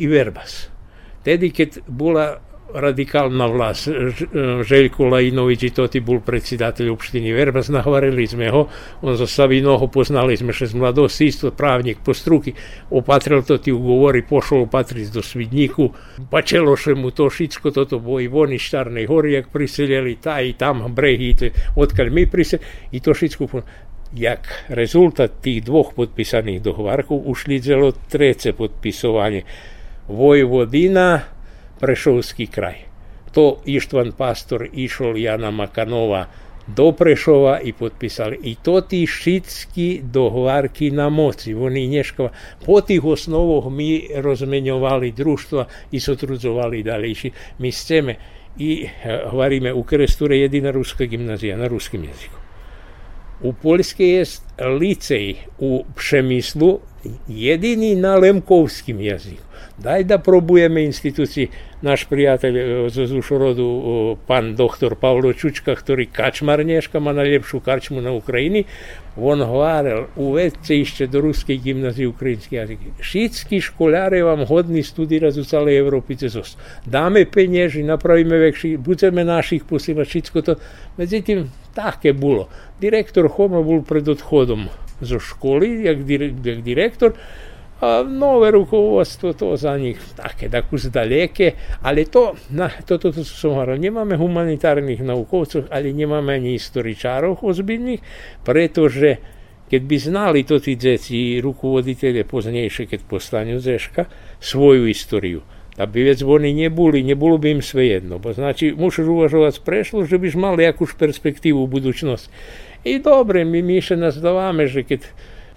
radikalna vlast. Željko Lajinović i to ti bol predsjedatelj opštini Verbas, nahvarili sme ho, on za Savinoho poznali sme še z mladosti, isto právnik po struki, opatril to ti ugovori, pošao opatric do Svidnjiku, pačelo še mu to šitsko, to bo i voni Štarnej hori, jak priseljeli, ta i tam, brehi, otkad mi priseljeli, i to šitsko jak rezultat tih dvoh potpisanih dohvarkov ušli celo trece potpisovanje. Vojvodina Prešovský kraj. To Ištvan Pastor išol Jana Makanova do Prešova i potpisali. I to ti šitski dohvarki na moci. Oni nješkova. Po tih osnovoh mi rozmenjovali društva i sotrudzovali dalejši. Mi chceme i hovoríme u Kresture jedina ruska gimnazija na ruskim jeziku. U Poljske je licej u Přemyslu jedini na lemkovskim jeziku. Daj da probujeme instituciji. Naš prijatelj e, z Zušorodu, pan doktor Pavlo Čučka, ktorý kačmar Nješka, má najlepšiu karčmu na Ukrajini, on hovoril, uvedte ešte do ruskej gimnazije ukrajinski jazyk. Všetci školáre vám hodní studirať u celej Európy cez os. Dáme penieži, napravíme vekši, budeme našich posílať, všetko to. Medzi tým také bolo. Direktor Homo bol pred odchodom a nove rukovodstvo, to za njih tako da daleke, ali to, na, to, to, to su sumarno, Nemamo humanitarnih naukovcev ali nemamo ni istoričarov ozbiljnih, pretože kad bi znali to ti djeci i rukovoditelje poznijejše kad postanju zeška, svoju istoriju, da bi već oni nje bili, nje bilo bi im sve jedno. Bo znači, mušaš uvažovac prešlo, že biš mali jakuš perspektivu u budućnost. I dobre mi miše nas davame, že kad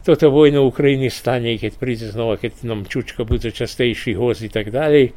toto vojna Ukrajiny stane, keď príde znova, keď nám Čučka bude častejší host i tak ďalej.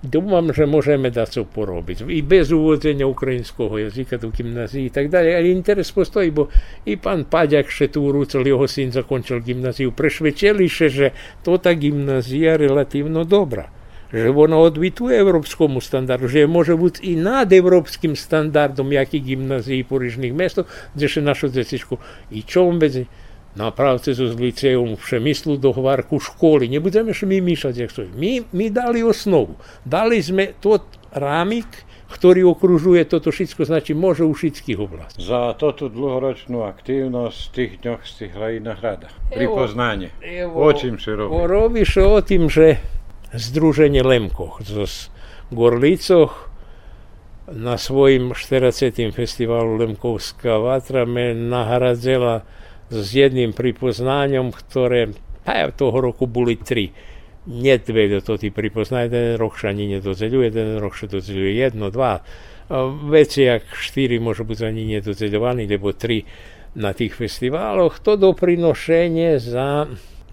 Dúfam, že môžeme dať porobiť. I bez uvodzenia ukrajinského jazyka do gymnázii i tak ďalej. Ale interes postojí, bo i pán Paďak Šetúru, celý jeho syn zakončil gymnáziu. Prešvedčili še, že to tá gymnázia relatívno dobrá že ona odvituje európskomu standardu, že môže byť i nad európskym standardom, jaký gymnázii po rýžnych mestoch, kde še našu detičku. I čo vôbec направте з ліцеєм Пшемислу до гварку школи. Не будемо ж ми мішати, як стоїть. Ми, ми дали основу. Дали sme тот рамік, ktorý okružuje toto všetko, znači može u všetkých oblasti. Za toto dlhoročnú aktivnosť v tých dňoch stihla i nahrada. Pripoznanie. Evo, o čím sa robí? Robí sa o tým, že Združenie Lemkoch z Gorlicoch na svojim 40. festivalu Lemkovská vatra me nahradzela s jedným pripoznaniem, ktoré aj toho roku boli tri. Nie dve do toho pripoznania, jeden rok sa ani nedozeľuje, jeden rok sa dozeľuje jedno, dva. Veci, jak štyri môžu byť ani nedozeľovaní, lebo tri na tých festiváloch, to doprinošenie za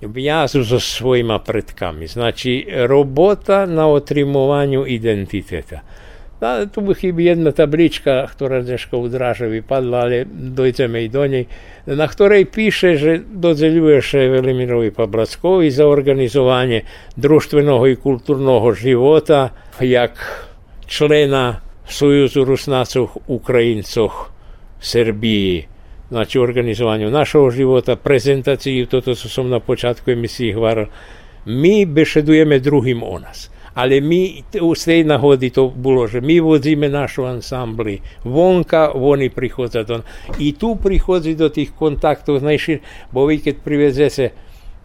viazu so svojima predkami. Znači, robota na otrimovanju identiteta. No, tu by chyba jedna tabliczka, która troszkę udraża i padła, ale dojdziemy do niej, na której pisze, że dodzieliłeś się Wielimirowi Pablackowi za organizowanie drużdżwenego i kulturnego żywota jak člena Sojuzu Rusnaców Ukraińców w Serbii. Znaczy organizowaniu naszego żywota, prezentacji, to, to co są na początku emisji gwarą. My beszedujemy drugim o nas. ali mi vse nahodito bolože. Mi vozime našu ansambli vonka, oni prihoda do. I tu prihozi do tih kontaktov najšir, bo vi, kad priveze se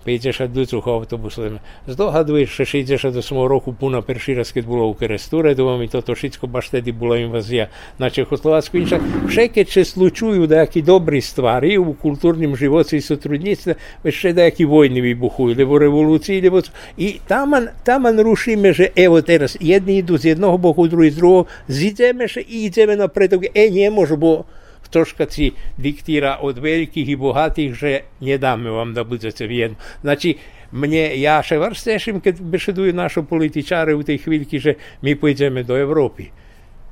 52 цього автобуса. Здогадуєш, що 68 року Пуна перший раз було у Керестуре, і то тошицько баштеді була інвазія на Чехословацьку. Інша ще чи случую деякі добрі ствари у культурному животі і сотрудництві, ще деякі війни вибухують, либо революції, либо... І там, там рушимо, що ево зараз, єдні йдуть з одного боку, другі з другого, зійдемо ще і йдемо наперед. Е, не можу, бо Хтошкаці диктира від великих і богатих вже не дамо вам добитися в'єн. Значить, мені, я ще верстешим, коли бешедую нашу політичари у тих хвильці, що ми підемо до Європи.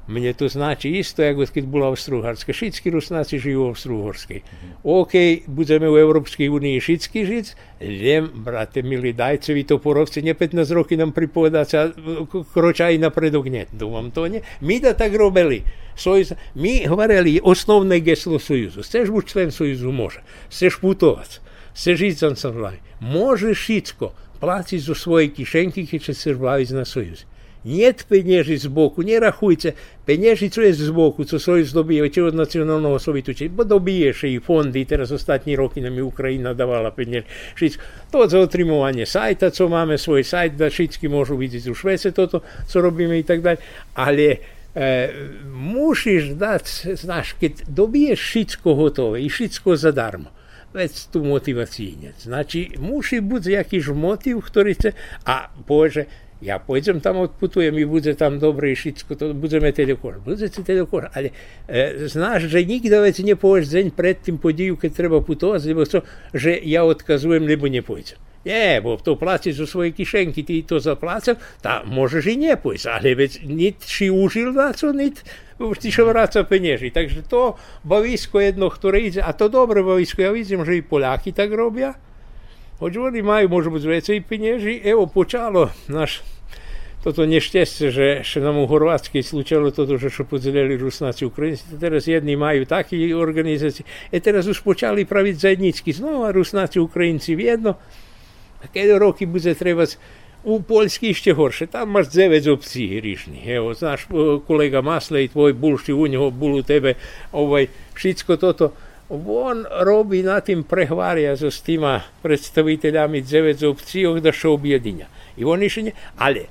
Mne to znači isto, ako keď bola Austro-Uharska. Všetci Rusnáci žijú v Austro-Uhorskej. OK, budeme u Európskej únii všetci žiť, len, brate milí, dajte vy to porovci, ne 15 roky nám pripovedáte, kroča aj napredok, nie. Dúfam to nie. My da tak robili. Союз, ми говорили основне гесло Союзу. Chceš buď člen Союзу, може. Chceš putovať, chceš ísť za ансамблами. Môžeš všetko platiť zo svojej kišenky, keď chceš baviť na Союз. Нет пенежі з боку, не рахуйте. Пенежі це з боку, це Союз добіє, чи від Національного Совіту, чи, бо добіє ще і фонди, і зараз останні роки нам і Україна давала пенежі. То за отримування сайта, це маємо свій сайт, де всі можуть бачити у Швеції, то, то, що робимо і так далі. Але e, musisz dać, znaš, keď dobiješ všetko hotové i všetko zadarmo, vec tu motivacyjnie. Znači, musi być jakiś motyw, który chce, a Boże, ja pôjdem tam, odputujem i bude tam dobre, všetko to, budeme tedy kož. Budete tedy kož. Ale e, znáš, že nikto vec nepovieš deň pred tým podiju, keď treba putovať, lebo to, že ja odkazujem, lebo nepôjdem. Nie, bo to platíš zo svojej kišenky, ty to zaplácal, tá môžeš i nepojsť, ale veď nit si užil na co, nit ti šo vráca penieži. Takže to bavisko jedno, ktoré ide, a to dobré bavisko, ja vidím, že i Poláky tak robia, hoď oni majú možno viacej penieži, evo počalo náš Тобто нещастя, що, що нам у Хорватській случало то, що поділяли руснаці українці, то зараз одні мають такі організації. І зараз уж почали правити заєдніцькі знову, руснаці українці в єдно. А коли роки буде треба у Польській ще горше, там маєш дев'ять опцій різних. Ево, наш е, колега Масле і твій бульші, у нього було у тебе овай, шіцько то-то. Вон робить на тим прегварія з тими представителями дев'ять опцій, да що об'єднання. І вони ще не, але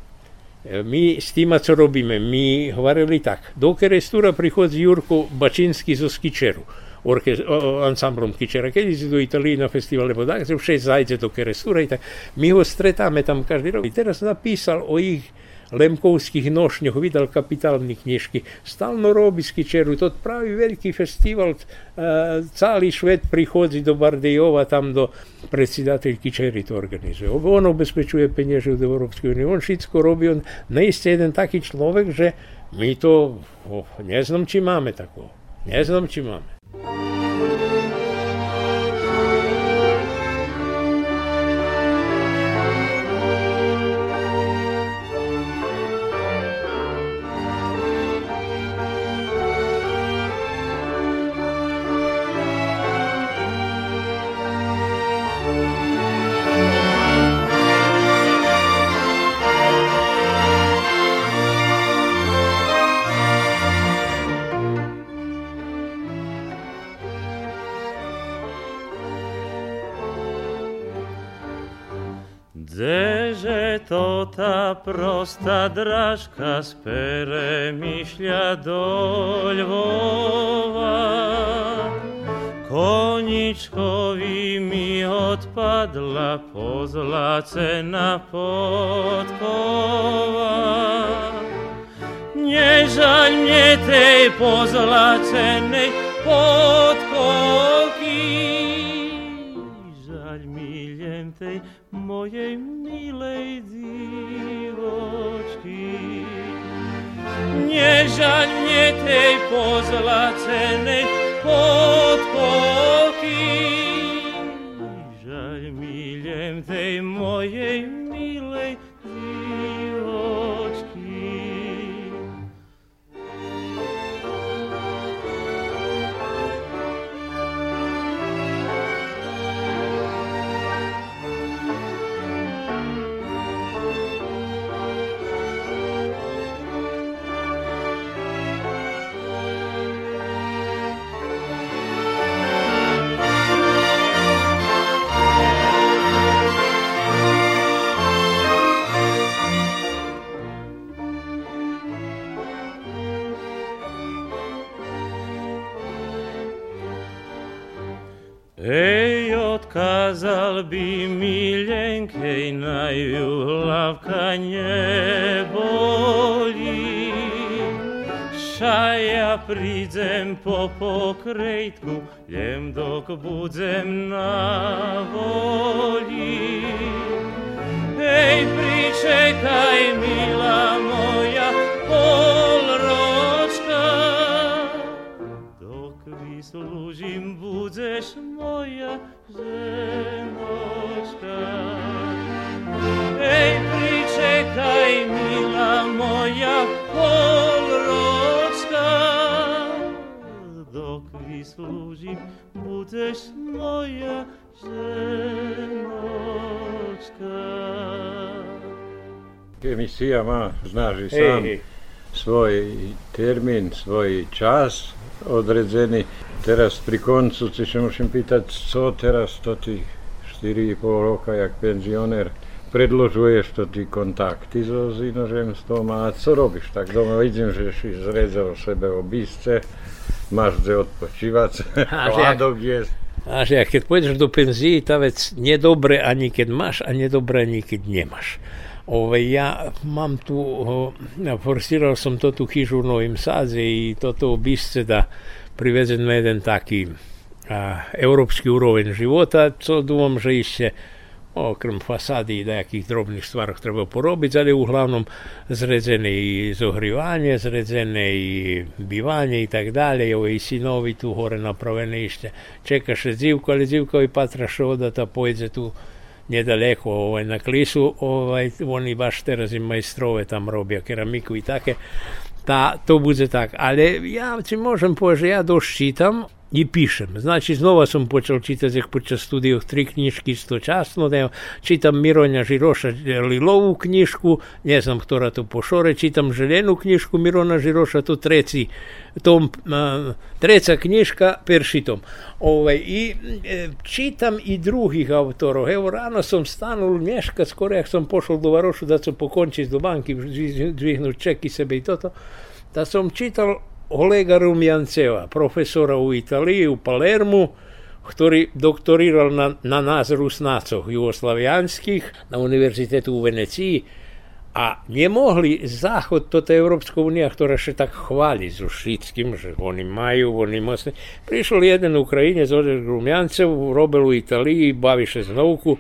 my s tým, co robíme, my hovorili tak, do Kerestúra prichodí Jurko Bačinský zo Skičeru, orkest, ansamblom Kičera, keď si do Italii na festival, lebo tak, že všetci zajde do Kerestúra, tak my ho stretáme tam každý rok. Teraz napísal o ich Lemkovských nošňoch, vydal kapitálne knižky. Stalno robí z Kičeru, to praví veľký festival, celý švet prichodí do Bardejova, tam do predsedateľ Kičery to organizuje. On obezpečuje peniaze od Európskej únie, on všetko robí, on neiste jeden taký človek, že my to, oh, neznam, či máme takého. Neznam, či máme. моста дражка з перемішля до Львова. Koniczkowi mi odpadła pozla cena podkowa. Nie żal mnie tej pozla cennej podkoki, żal mi tej mojej Nežaľ mne tej pozlacenej podkoky, Emisija má, znáš i sám, hey. svoj termín, svoj čas odredzený Teraz pri koncu si sa musím pýtať, co teraz to tých 4,5 roka, jak penzioner, predložuješ to ty kontakty so inozemstvom a co robíš? Tak doma vidím, že si zrezal sebe obísce, máš kde odpočívať, hladok je. Až ja, keď pôjdeš do penzii, tá vec nedobre ani keď máš a nedobre ani keď nemáš. Ove, ja, imam tu, o, ja, forsiral sam to tu hižu u Novim Sazi i to to obisce da privezen na jedan taki a, europski uroven života, co duvam, že išće okrem fasadi i nejakých drobných stvarov treba porobiť, ale uglavnom zredzené i zohrivanje, zredzené i bivanje i tak dalje, ovo i sinovi tu hore napravene išće. Čekaše zivko, ali zivkovi patraše odata, pojde tu nedaleko ovaj, na klisu, ovaj, oni baš teraz im majstrove tam robia keramiku i take. Ta, to bude tak. Ale ja ci môžem povedať, že ja dosť čítam, i pišem. Znači, znova sam počel čitati počas studiju tri knjiški isto časno. Ne, čitam Mironja Žiroša Lilovu knjišku, ne znam ktora to pošore, čitam željenu knjišku Mirona Žiroša, to treci tom, a, treca knjiška peršitom. Ovaj, I e, čitam i drugih autorov. Evo, rano sam stanul nješkat, skoro jak sam pošao do Varošu da sam pokončiti do banki, dvihnut ček i sebe i toto, da sam čital Olega Rumjanceva, profesora u Italiji, u Palermu, ktorý doktoriral na, na nás Rusnácoch jugoslavianských na univerzitetu u Venecii a nemohli záchod, toto Európska únia, ktorá še tak chváli so všetkým, že oni majú, oni mocne. Prišiel jeden Ukrajinec, Oleg Rumjancev, robil u Italii, baví sa z nauku,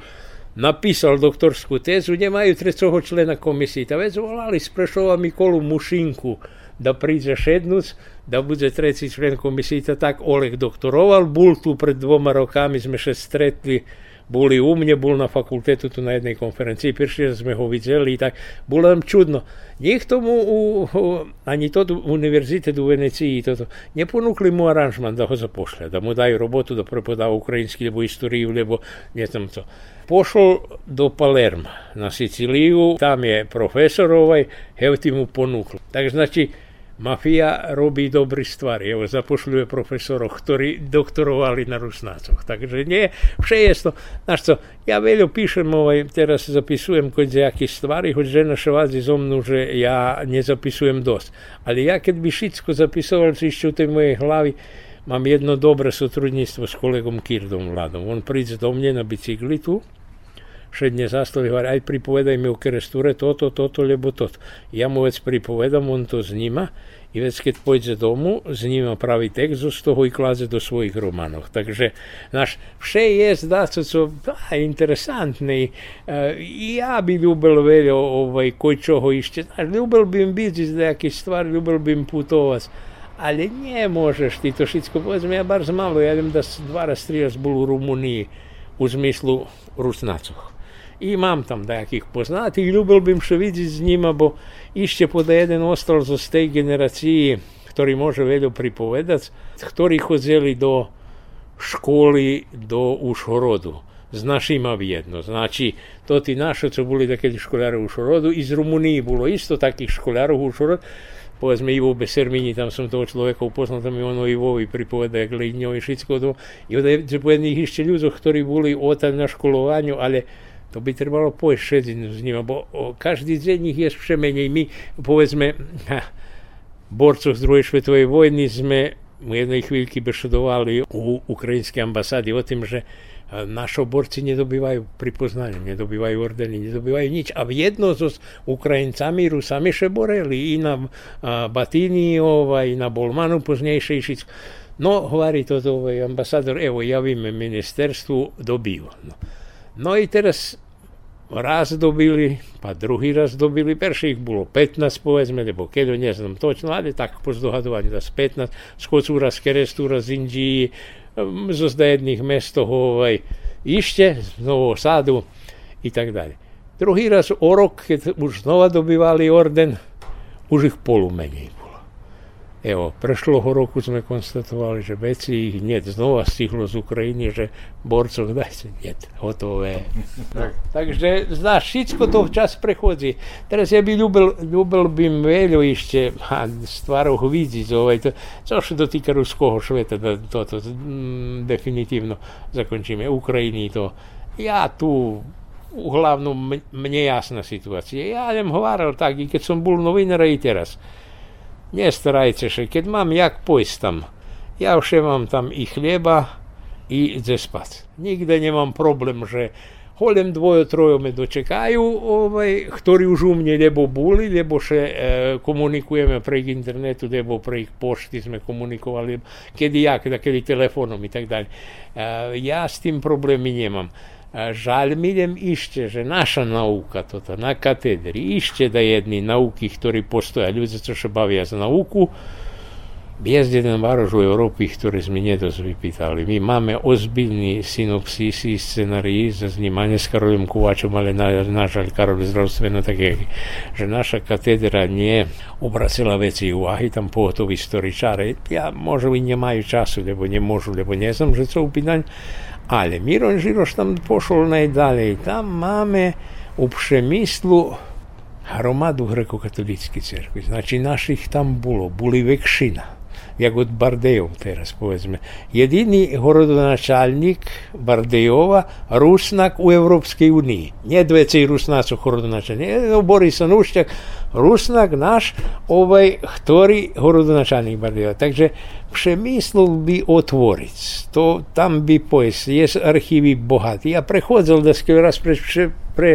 napísal doktorskú tézu, nemajú trecoho člena komisii. Ta vec volali z Prešova Mikolu Mušinku, da príde šednúc, da bude treći člen komisije, tak Oleg doktoroval, bol tu pred dvoma rokami, sme še stretli, boli u mne, bol na fakultetu tu na jednej konferenciji, prišli sme ho videli i tak, bolo nam čudno. Njih tomu, u, u, ani to univerzitet u Veneciji, to, to, ne ponukli mu aranžman da ho zapošlja, da mu daju robotu da prepodava ukrajinski, lebo istoriju, lebo ne znam co. Pošao do Palerma na Siciliju, tam je profesor ovaj, evo ti mu ponukli. Tak znači, mafia robí dobré stvari. Evo, zapošľuje profesorov, ktorí doktorovali na Rusnácoch. Takže nie, vše je to. Znaš co, ja veľa píšem, ovaj, teraz zapisujem nejaké stvari, hoď žena ševádzi zo mnou, že ja nezapisujem dosť. Ale ja keď by všetko zapisoval, si ešte u tej mojej hlavy, mám jedno dobré sotrudníctvo s kolegom Kirdom Vladom. On príde do mne na bicykli tu, šedne zastavi, hovorí, aj pripovedaj mi o kerestúre toto, toto, lebo toto. Ja mu vec pripovedam, on to zníma i vec, keď pôjde domu, zníma pravý text, z toho i kláze do svojich románov. Takže naš vše je, zdá sa, co interesantný. Ja by ľúbil veľa ovaj, koj čoho ešte. Ľúbil bym byť z nejakých stvar, ľúbil bym putovať. Ale nie môžeš ty to všetko, povedzme, ja bardzo malo, ja viem, da dva raz, tri raz bol u Rumunii, u zmyslu Rusnacoch i imam tam nekih poznatih, ljubil bi še vidjeti z njima, bo išče poda jedan ostal za tej generaciji, ktorý može veljo pripovedati, ktorý hodzeli do školi, do ušorodu. Z našima vjedno. Znači, to ti naše, co bili takeli školjari u šorodu, iz Rumuniji bilo isto takih školjarov u šorodu, povedzme Ivo Besermini, tam sam toho človeka upoznal, tam je ono Ivovi pripoveda, jak i šitsko to. I onda je po jednih išće ljudi, ktorí boli otam na školovanju, ale to by trebalo pojsť s ním, bo každý z nich je přemenej. My, povedzme, borcov z druhej svetovej vojny sme v jednej chvíľky bešedovali u ukrajinskej ambasády o tým, že naši borci nedobývajú pripoznanie, nedobývajú ordeny, nedobývajú nič. A jedno so Ukrajincami, Rusami še boreli i na Batíniova, i na Bolmanu poznejšie. No, hovorí toto ambasador, evo, javíme ministerstvu, dobiju. No. No i teraz raz dobili, pa druhý raz dobili, perších bolo 15 povedzme, lebo keď ne znam točno, ale tak po zdohadovanju da s 15, skocúra z Kerestúra, z Indiji, zo jedných mestov ovaj, ište, z Nového Sadu i tak dalje. Druhý raz o rok, keď už znova dobivali orden, už ich polu menej Evo, prešloho roku sme konstatovali, že veci ich nie znova stihlo z Ukrajiny, že borcov dajte, nie, hotové. No, takže, znáš, všetko to čas prechodí. Teraz ja by ľúbil, ľúbil by veľa ešte stvarov vidieť, ovaj, to, čo sa dotýka ruského šveta, toto to, mm, definitívno zakončíme. Ukrajiny to. Ja tu hlavnú mne jasná situácia. Ja nem hovoril tak, i keď som bol novinár i teraz nestarajte sa, keď mám jak pojsť tam. Ja už mám tam i chlieba, i ze spať. Nikde nemám problém, že Holem dvojo, trojo me dočekajú, ovaj, ktorí už u mne lebo boli, lebo še e, komunikujeme prek internetu, lebo prek pošti sme komunikovali, kedy ja, kedy, kedy telefonom i tak dalje. E, ja s tim problemi nemam. Žalj mi idem išće, že naša nauka, tota, na katedri, išće da jedni nauki, ktorí postoja, ljudi co še bavia za nauku, jest jeden varož u Europi, ktorý sme nedosť vypýtali. My máme ozbiljný synopsisy, scenariji za snimanje s Karolom Kovačom, ale na, nažal Karol zdravstveno také, že naša katedra nie obracila veci uvahy, tam pohotoví istoričare. Ja možno i nemajú času, lebo nemôžu, lebo ne znam, že co upitanje. Ale Miron Žiroš tam pošol najdalej. Tam máme u hromadu grekokatolíckej cerkvi. Znači naših tam bolo, boli vekšina jak od Bardejov teraz povedzme. Jediný horodonačálnik Bardejova Rusnak u Európskej unii. Nie dveci Rusnácov horodonačálnik. Boris Nušťak, Rusnak náš, ovaj, ktorý horodonačálnik Bardejova. Takže přemyslel by otvoriť. To, tam by pojsť. Je archívy bohatý. Ja prechádzal dneska raz pre, pre, pre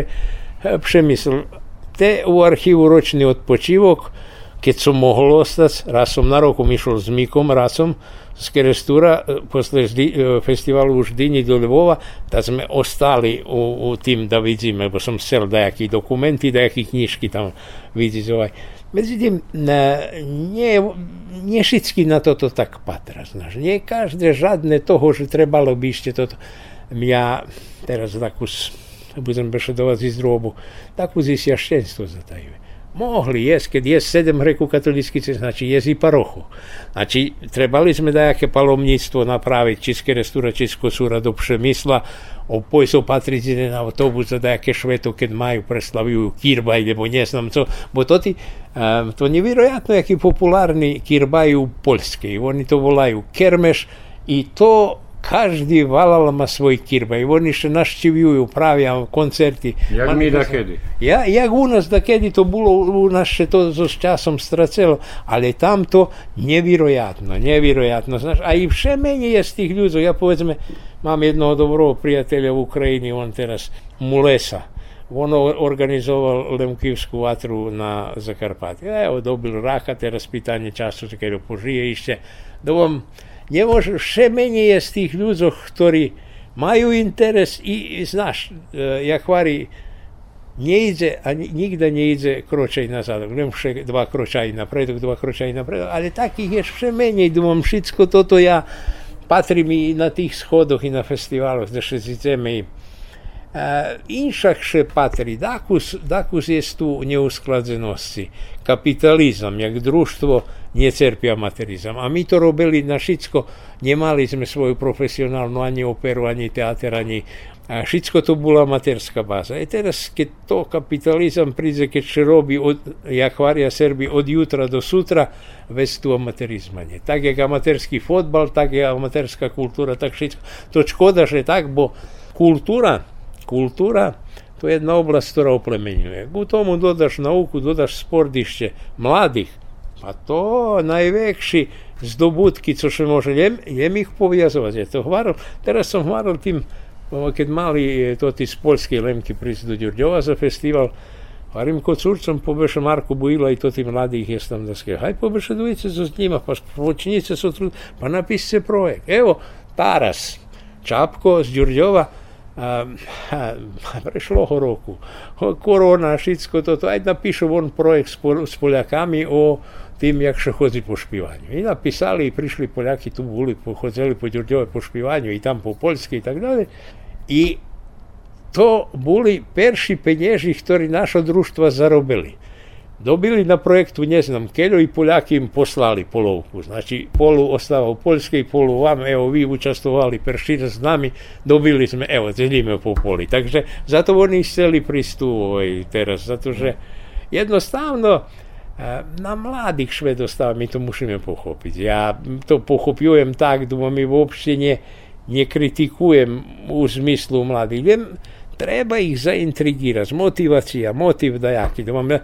přemysl. Te u archívu ročný odpočívok, keď som mohol ostať, raz som na roku išiel s Mikom, raz som z Kerestúra, e, posle e, festivalu už Dyni do Lvova, tak sme ostali u, u tým da vidíme, lebo som chcel dajaký dokumenty, dajaký knižky tam vidieť. Medzi tým, nie, nie všetky na toto tak patra, znaš. Nie každé žadné toho, že trebalo by ešte toto. Ja teraz takú, budem bešedovať z drobu, takú zisia šťenstvo zatajuje mohli jesť, keď je sedem hreku katolických, znači jezi parochu. Znači, trebali sme dajaké palomníctvo napraviť, čiské restúra, čisko súra do Přemysla, o pojsov patriť na autobus za dajaké šveto, keď majú, preslavujú kirbaj, lebo neznam co, bo to ti, um, to nevjerojatno, jaký populárny kirbaj u Poľskej, oni to volajú kermeš i to každý valal má svoj kirba i oni še naštivjuju, pravia koncerti. Jak mi da kedy? Ja, jak u nas da kedy to bilo, u nas še to so s časom stracelo, ali tam to nevjerojatno, nevjerojatno. Znaš, a i vše menje je z tih ľudí. Ja povedzme, mám jednoho dobrого prijatelja u Ukrajini, on teraz Mulesa. On organizoval Lemkivskú vatru na Zakarpati. Evo, dobil raka, teraz pitanje času, keď požije ešte. Da vam, nemôžu, še menej je z tých ľudí, ktorí majú interes i, i znaš, e, jak vari, ne ide, a nigda ne ide nazad, gledam še dva kročaj napred, dva kročaj napred, ali takih je še menje, domam šitsko toto ja patrim i na tih shodoh i na festivalu, da še ziceme še patri, dakus, dakus je tu neuskladzenosti. Kapitalizam, jak društvo necerpia materizam. A my to robili na všetko, nemali sme svoju profesionálnu ani operu, ani teater, ani a všetko to bola materská báza. I teraz, keď to kapitalizam príde, keď sa robí, od, jak varia Serbi, od jutra do sutra, vec tu amaterizma nie. Tak, jak amatérský fotbal, tak je amatérská kultúra, tak všetko. To škoda, že tak, bo kultúra, kultura, to je jedna oblast koja oplemenjuje. U tomu dodaš nauku, dodaš spordišće mladih, pa to najvekši zdobutki, co še može ljem, ljem ih povezovati. To hvaral, teraz sam hvaral tim, kad mali e, toti iz Polske lemki priz do Djurđova za festival, Varim kot Curcem pobeše Marko Bojila i to ti mladi ih jesam da skrije. Haj pobeše dvojice za njima, pa počinjice su pa napiši se projekt. Evo, Taras, Čapko z a, a, prešloho roku. Korona, všetko toto, aj napíšu on projekt s, Pol, Poliakami o tým, jak sa chodí po špívaniu. I napísali, prišli Poliaky, tu boli, chodzili po Ďurďove po špívaniu, i tam po poľsky i tak ďalej. I to boli perši penieži, ktorí naša družstva zarobili. Dobili na projektu, ne znam, i Poljaki im poslali polovku. Znači, polu ostava u Poljskej, polu vam, evo, vi učestvovali peršina s nami, dobili sme, evo, delíme po poli. Takže zato oni chceli prístup ovaj, teraz, zato že jednostavno, na mladých švedostáv my to musíme pochopiť. Ja to pochopujem tak, dúfam, my uopšte ne, nekritikujem u zmyslu mladých. Viem, treba ich zaintrigirať, motivácia, motiv dajaký. Dúfam,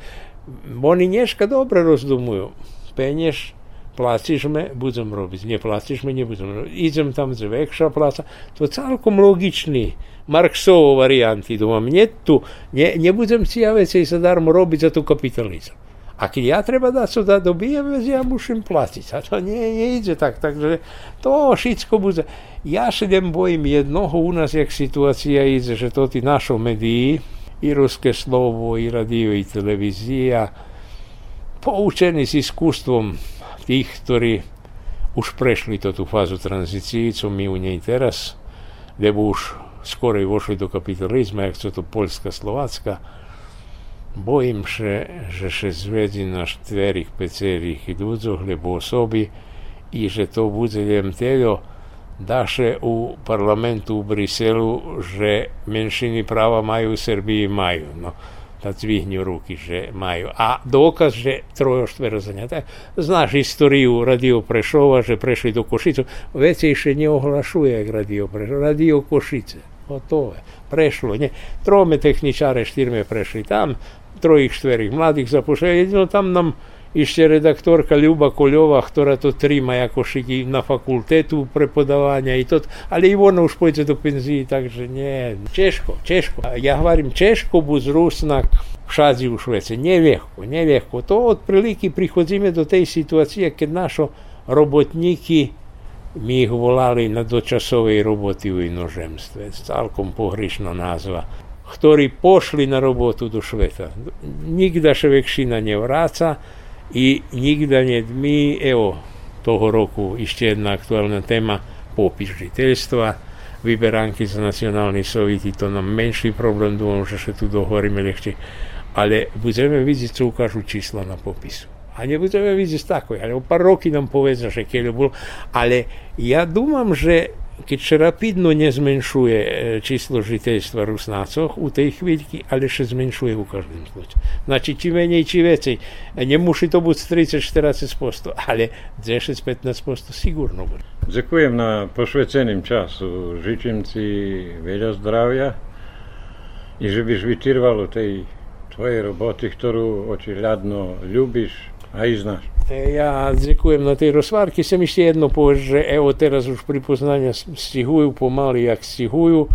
oni dneška dobro rozdumujú. Penješ Placiš me, budem robiť. Neplaciš me, nebudem robiť. Idem tam za väčšia pláca. To celkom logičný. Marxovo varianty. Думам, nie tu, ne, nebudem si ja veci zadarmo robiť za tu kapitalizam. A keď ja treba dať sa da dobijem, ja musím platiť. A to nie, nejde tak. Takže to všetko bude. Ja sa len bojím jednoho u nás, jak situácia ide, že to tí našo médií, i ruské slovo, i radio, i televízia, poučení s iskustvom tých, ktorí už prešli to tú fázu tranzícií, co my u nej teraz, lebo už skorej vošli do kapitalizmu, jak to Polska, Slovácka, Bojim się, że się zwiedzi na czterech pecerich i ludziach lebo osobi i że to bude len tego Daše u parlamentu u Briselu, že menšini prava maju u Srbiji maju. No, nad zvihnju ruki že maju. A dokaz, že trojo štverozanja. Znaš istoriju Radio Prešova, že prešli do Košicu. Vecej še ne oglašuje Radio Prešova. Radio Košice. Gotovo je. Prešlo, nje. Trome tehničare štirme prešli tam, trojih štverih mladih zapošljali. Jedino tam nam і ще редакторка Люба Кольова, яка тут тримає кошики на факультету преподавання, і тут, але і вона уж пойде до пенсії, так же ні. Чешко, чешко. Я говорю, чешко, буз руснак. В шазі у Швеції, не легко, не легко. То от приліки приходимо до тієї ситуації, як наші роботники ми їх волали на дочасовій роботі в іноземстві. Цілком погрішна назва. Хто пошли на роботу до Швеції. Нігда Шевекшина не враца, i nikda nie my, evo, toho roku ešte jedna aktuálna téma, popis žiteľstva, vyberánky za nacionálny sovity, to nám menší problém, dúfam, že sa tu dohovoríme ľahšie, ale budeme vidieť, co ukážu čísla na popisu. A nebudeme vidieť tako, ale o pár roky nám povedia, že keď bol, ale ja dúmam, že Кічерапідно не зменшує е, число жительства руснаців у тій хвильці, але ще зменшує у кожному випадку. Значить, чи менше, чи більше. Не мусить то бути 30-40 посту, але 10-15% сигурно буде. Дякую на посвяченим часу. Życzę Ci wiele zdrowia i żebyś wytrwał tej Twojej roboty, którą oczywiście lubisz, a i znasz. E, ja zrekujem na tej rozvarki, se mi jedno pože, evo teraz už pripoznanja stihuju, pomali jak stihuju,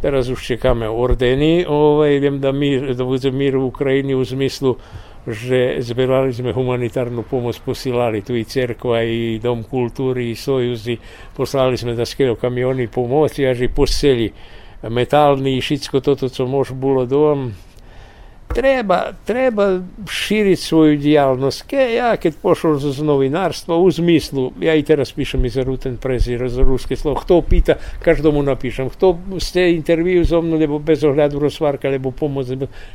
teraz už čekame ordeni, ovaj, idem da, mir, da bude mir u Ukrajini u smislu že zbirali sme humanitarnu pomoć, posilali tu i crkva i dom kulturi i sojuzi, poslali sme da skenu kamioni pomoći, a že poseli metalni i šitsko toto co mož bilo dom, Треба треба ширити свою діяльність. Я як пішов з новинарства у зміслу. Я і зараз пишу із рутин пресі, з русське слово. Хто пита, кожному напишем. Хто з це інтерв'ю зо мною, або без огляду розсварка, або помоць,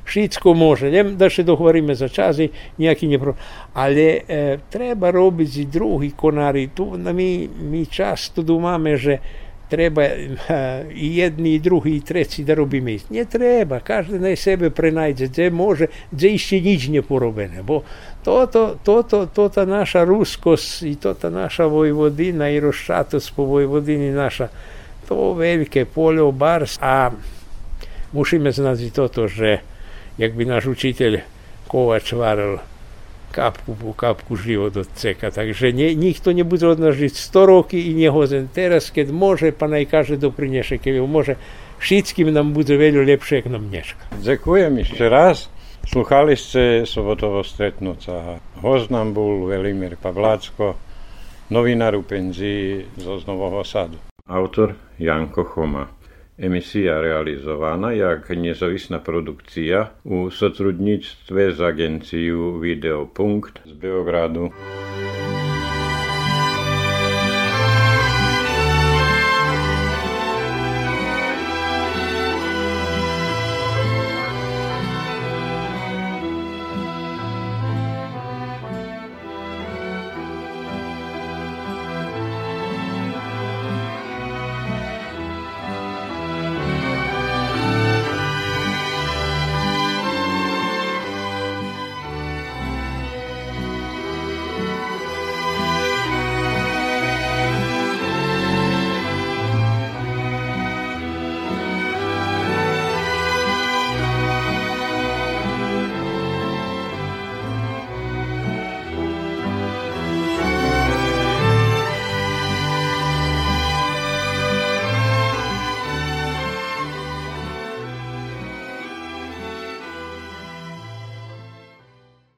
шицько може. Не, далі договоримо за час, і ніякі не про. Але е, треба робити з другі конари. Тут на мій час часто думаємо, що treba eh, i jedni i drugi i treci da robimo isto. Nje treba, každe naj sebe prenajde, gdje može, gdje išće nič ne porobene, bo to, to, to, to, to ta naša ruskost i to ta naša Vojvodina i roščatost po Vojvodini naša, to velike polje obars, a musimy znać i to, to że jakby nasz uczyciel Kołacz warł kapku po kapku život od ceka. Takže nie, nikto nebude od nás žiť 100 roky i nehozen. Teraz, keď môže, pa naj kaže doprineše, keď môže, všetkým nám bude veľa lepšie, ako nám dneška. Ďakujem ešte raz. Sluchali ste sobotovo stretnúca. Host nám bol Velimir Pavlácko, novinár u penzii zo Znovoho sadu. Autor Janko Choma. Emisija realizovana jak nezavisna produkcija u sotrudnictve z agenciju Videopunkt z Beogradu.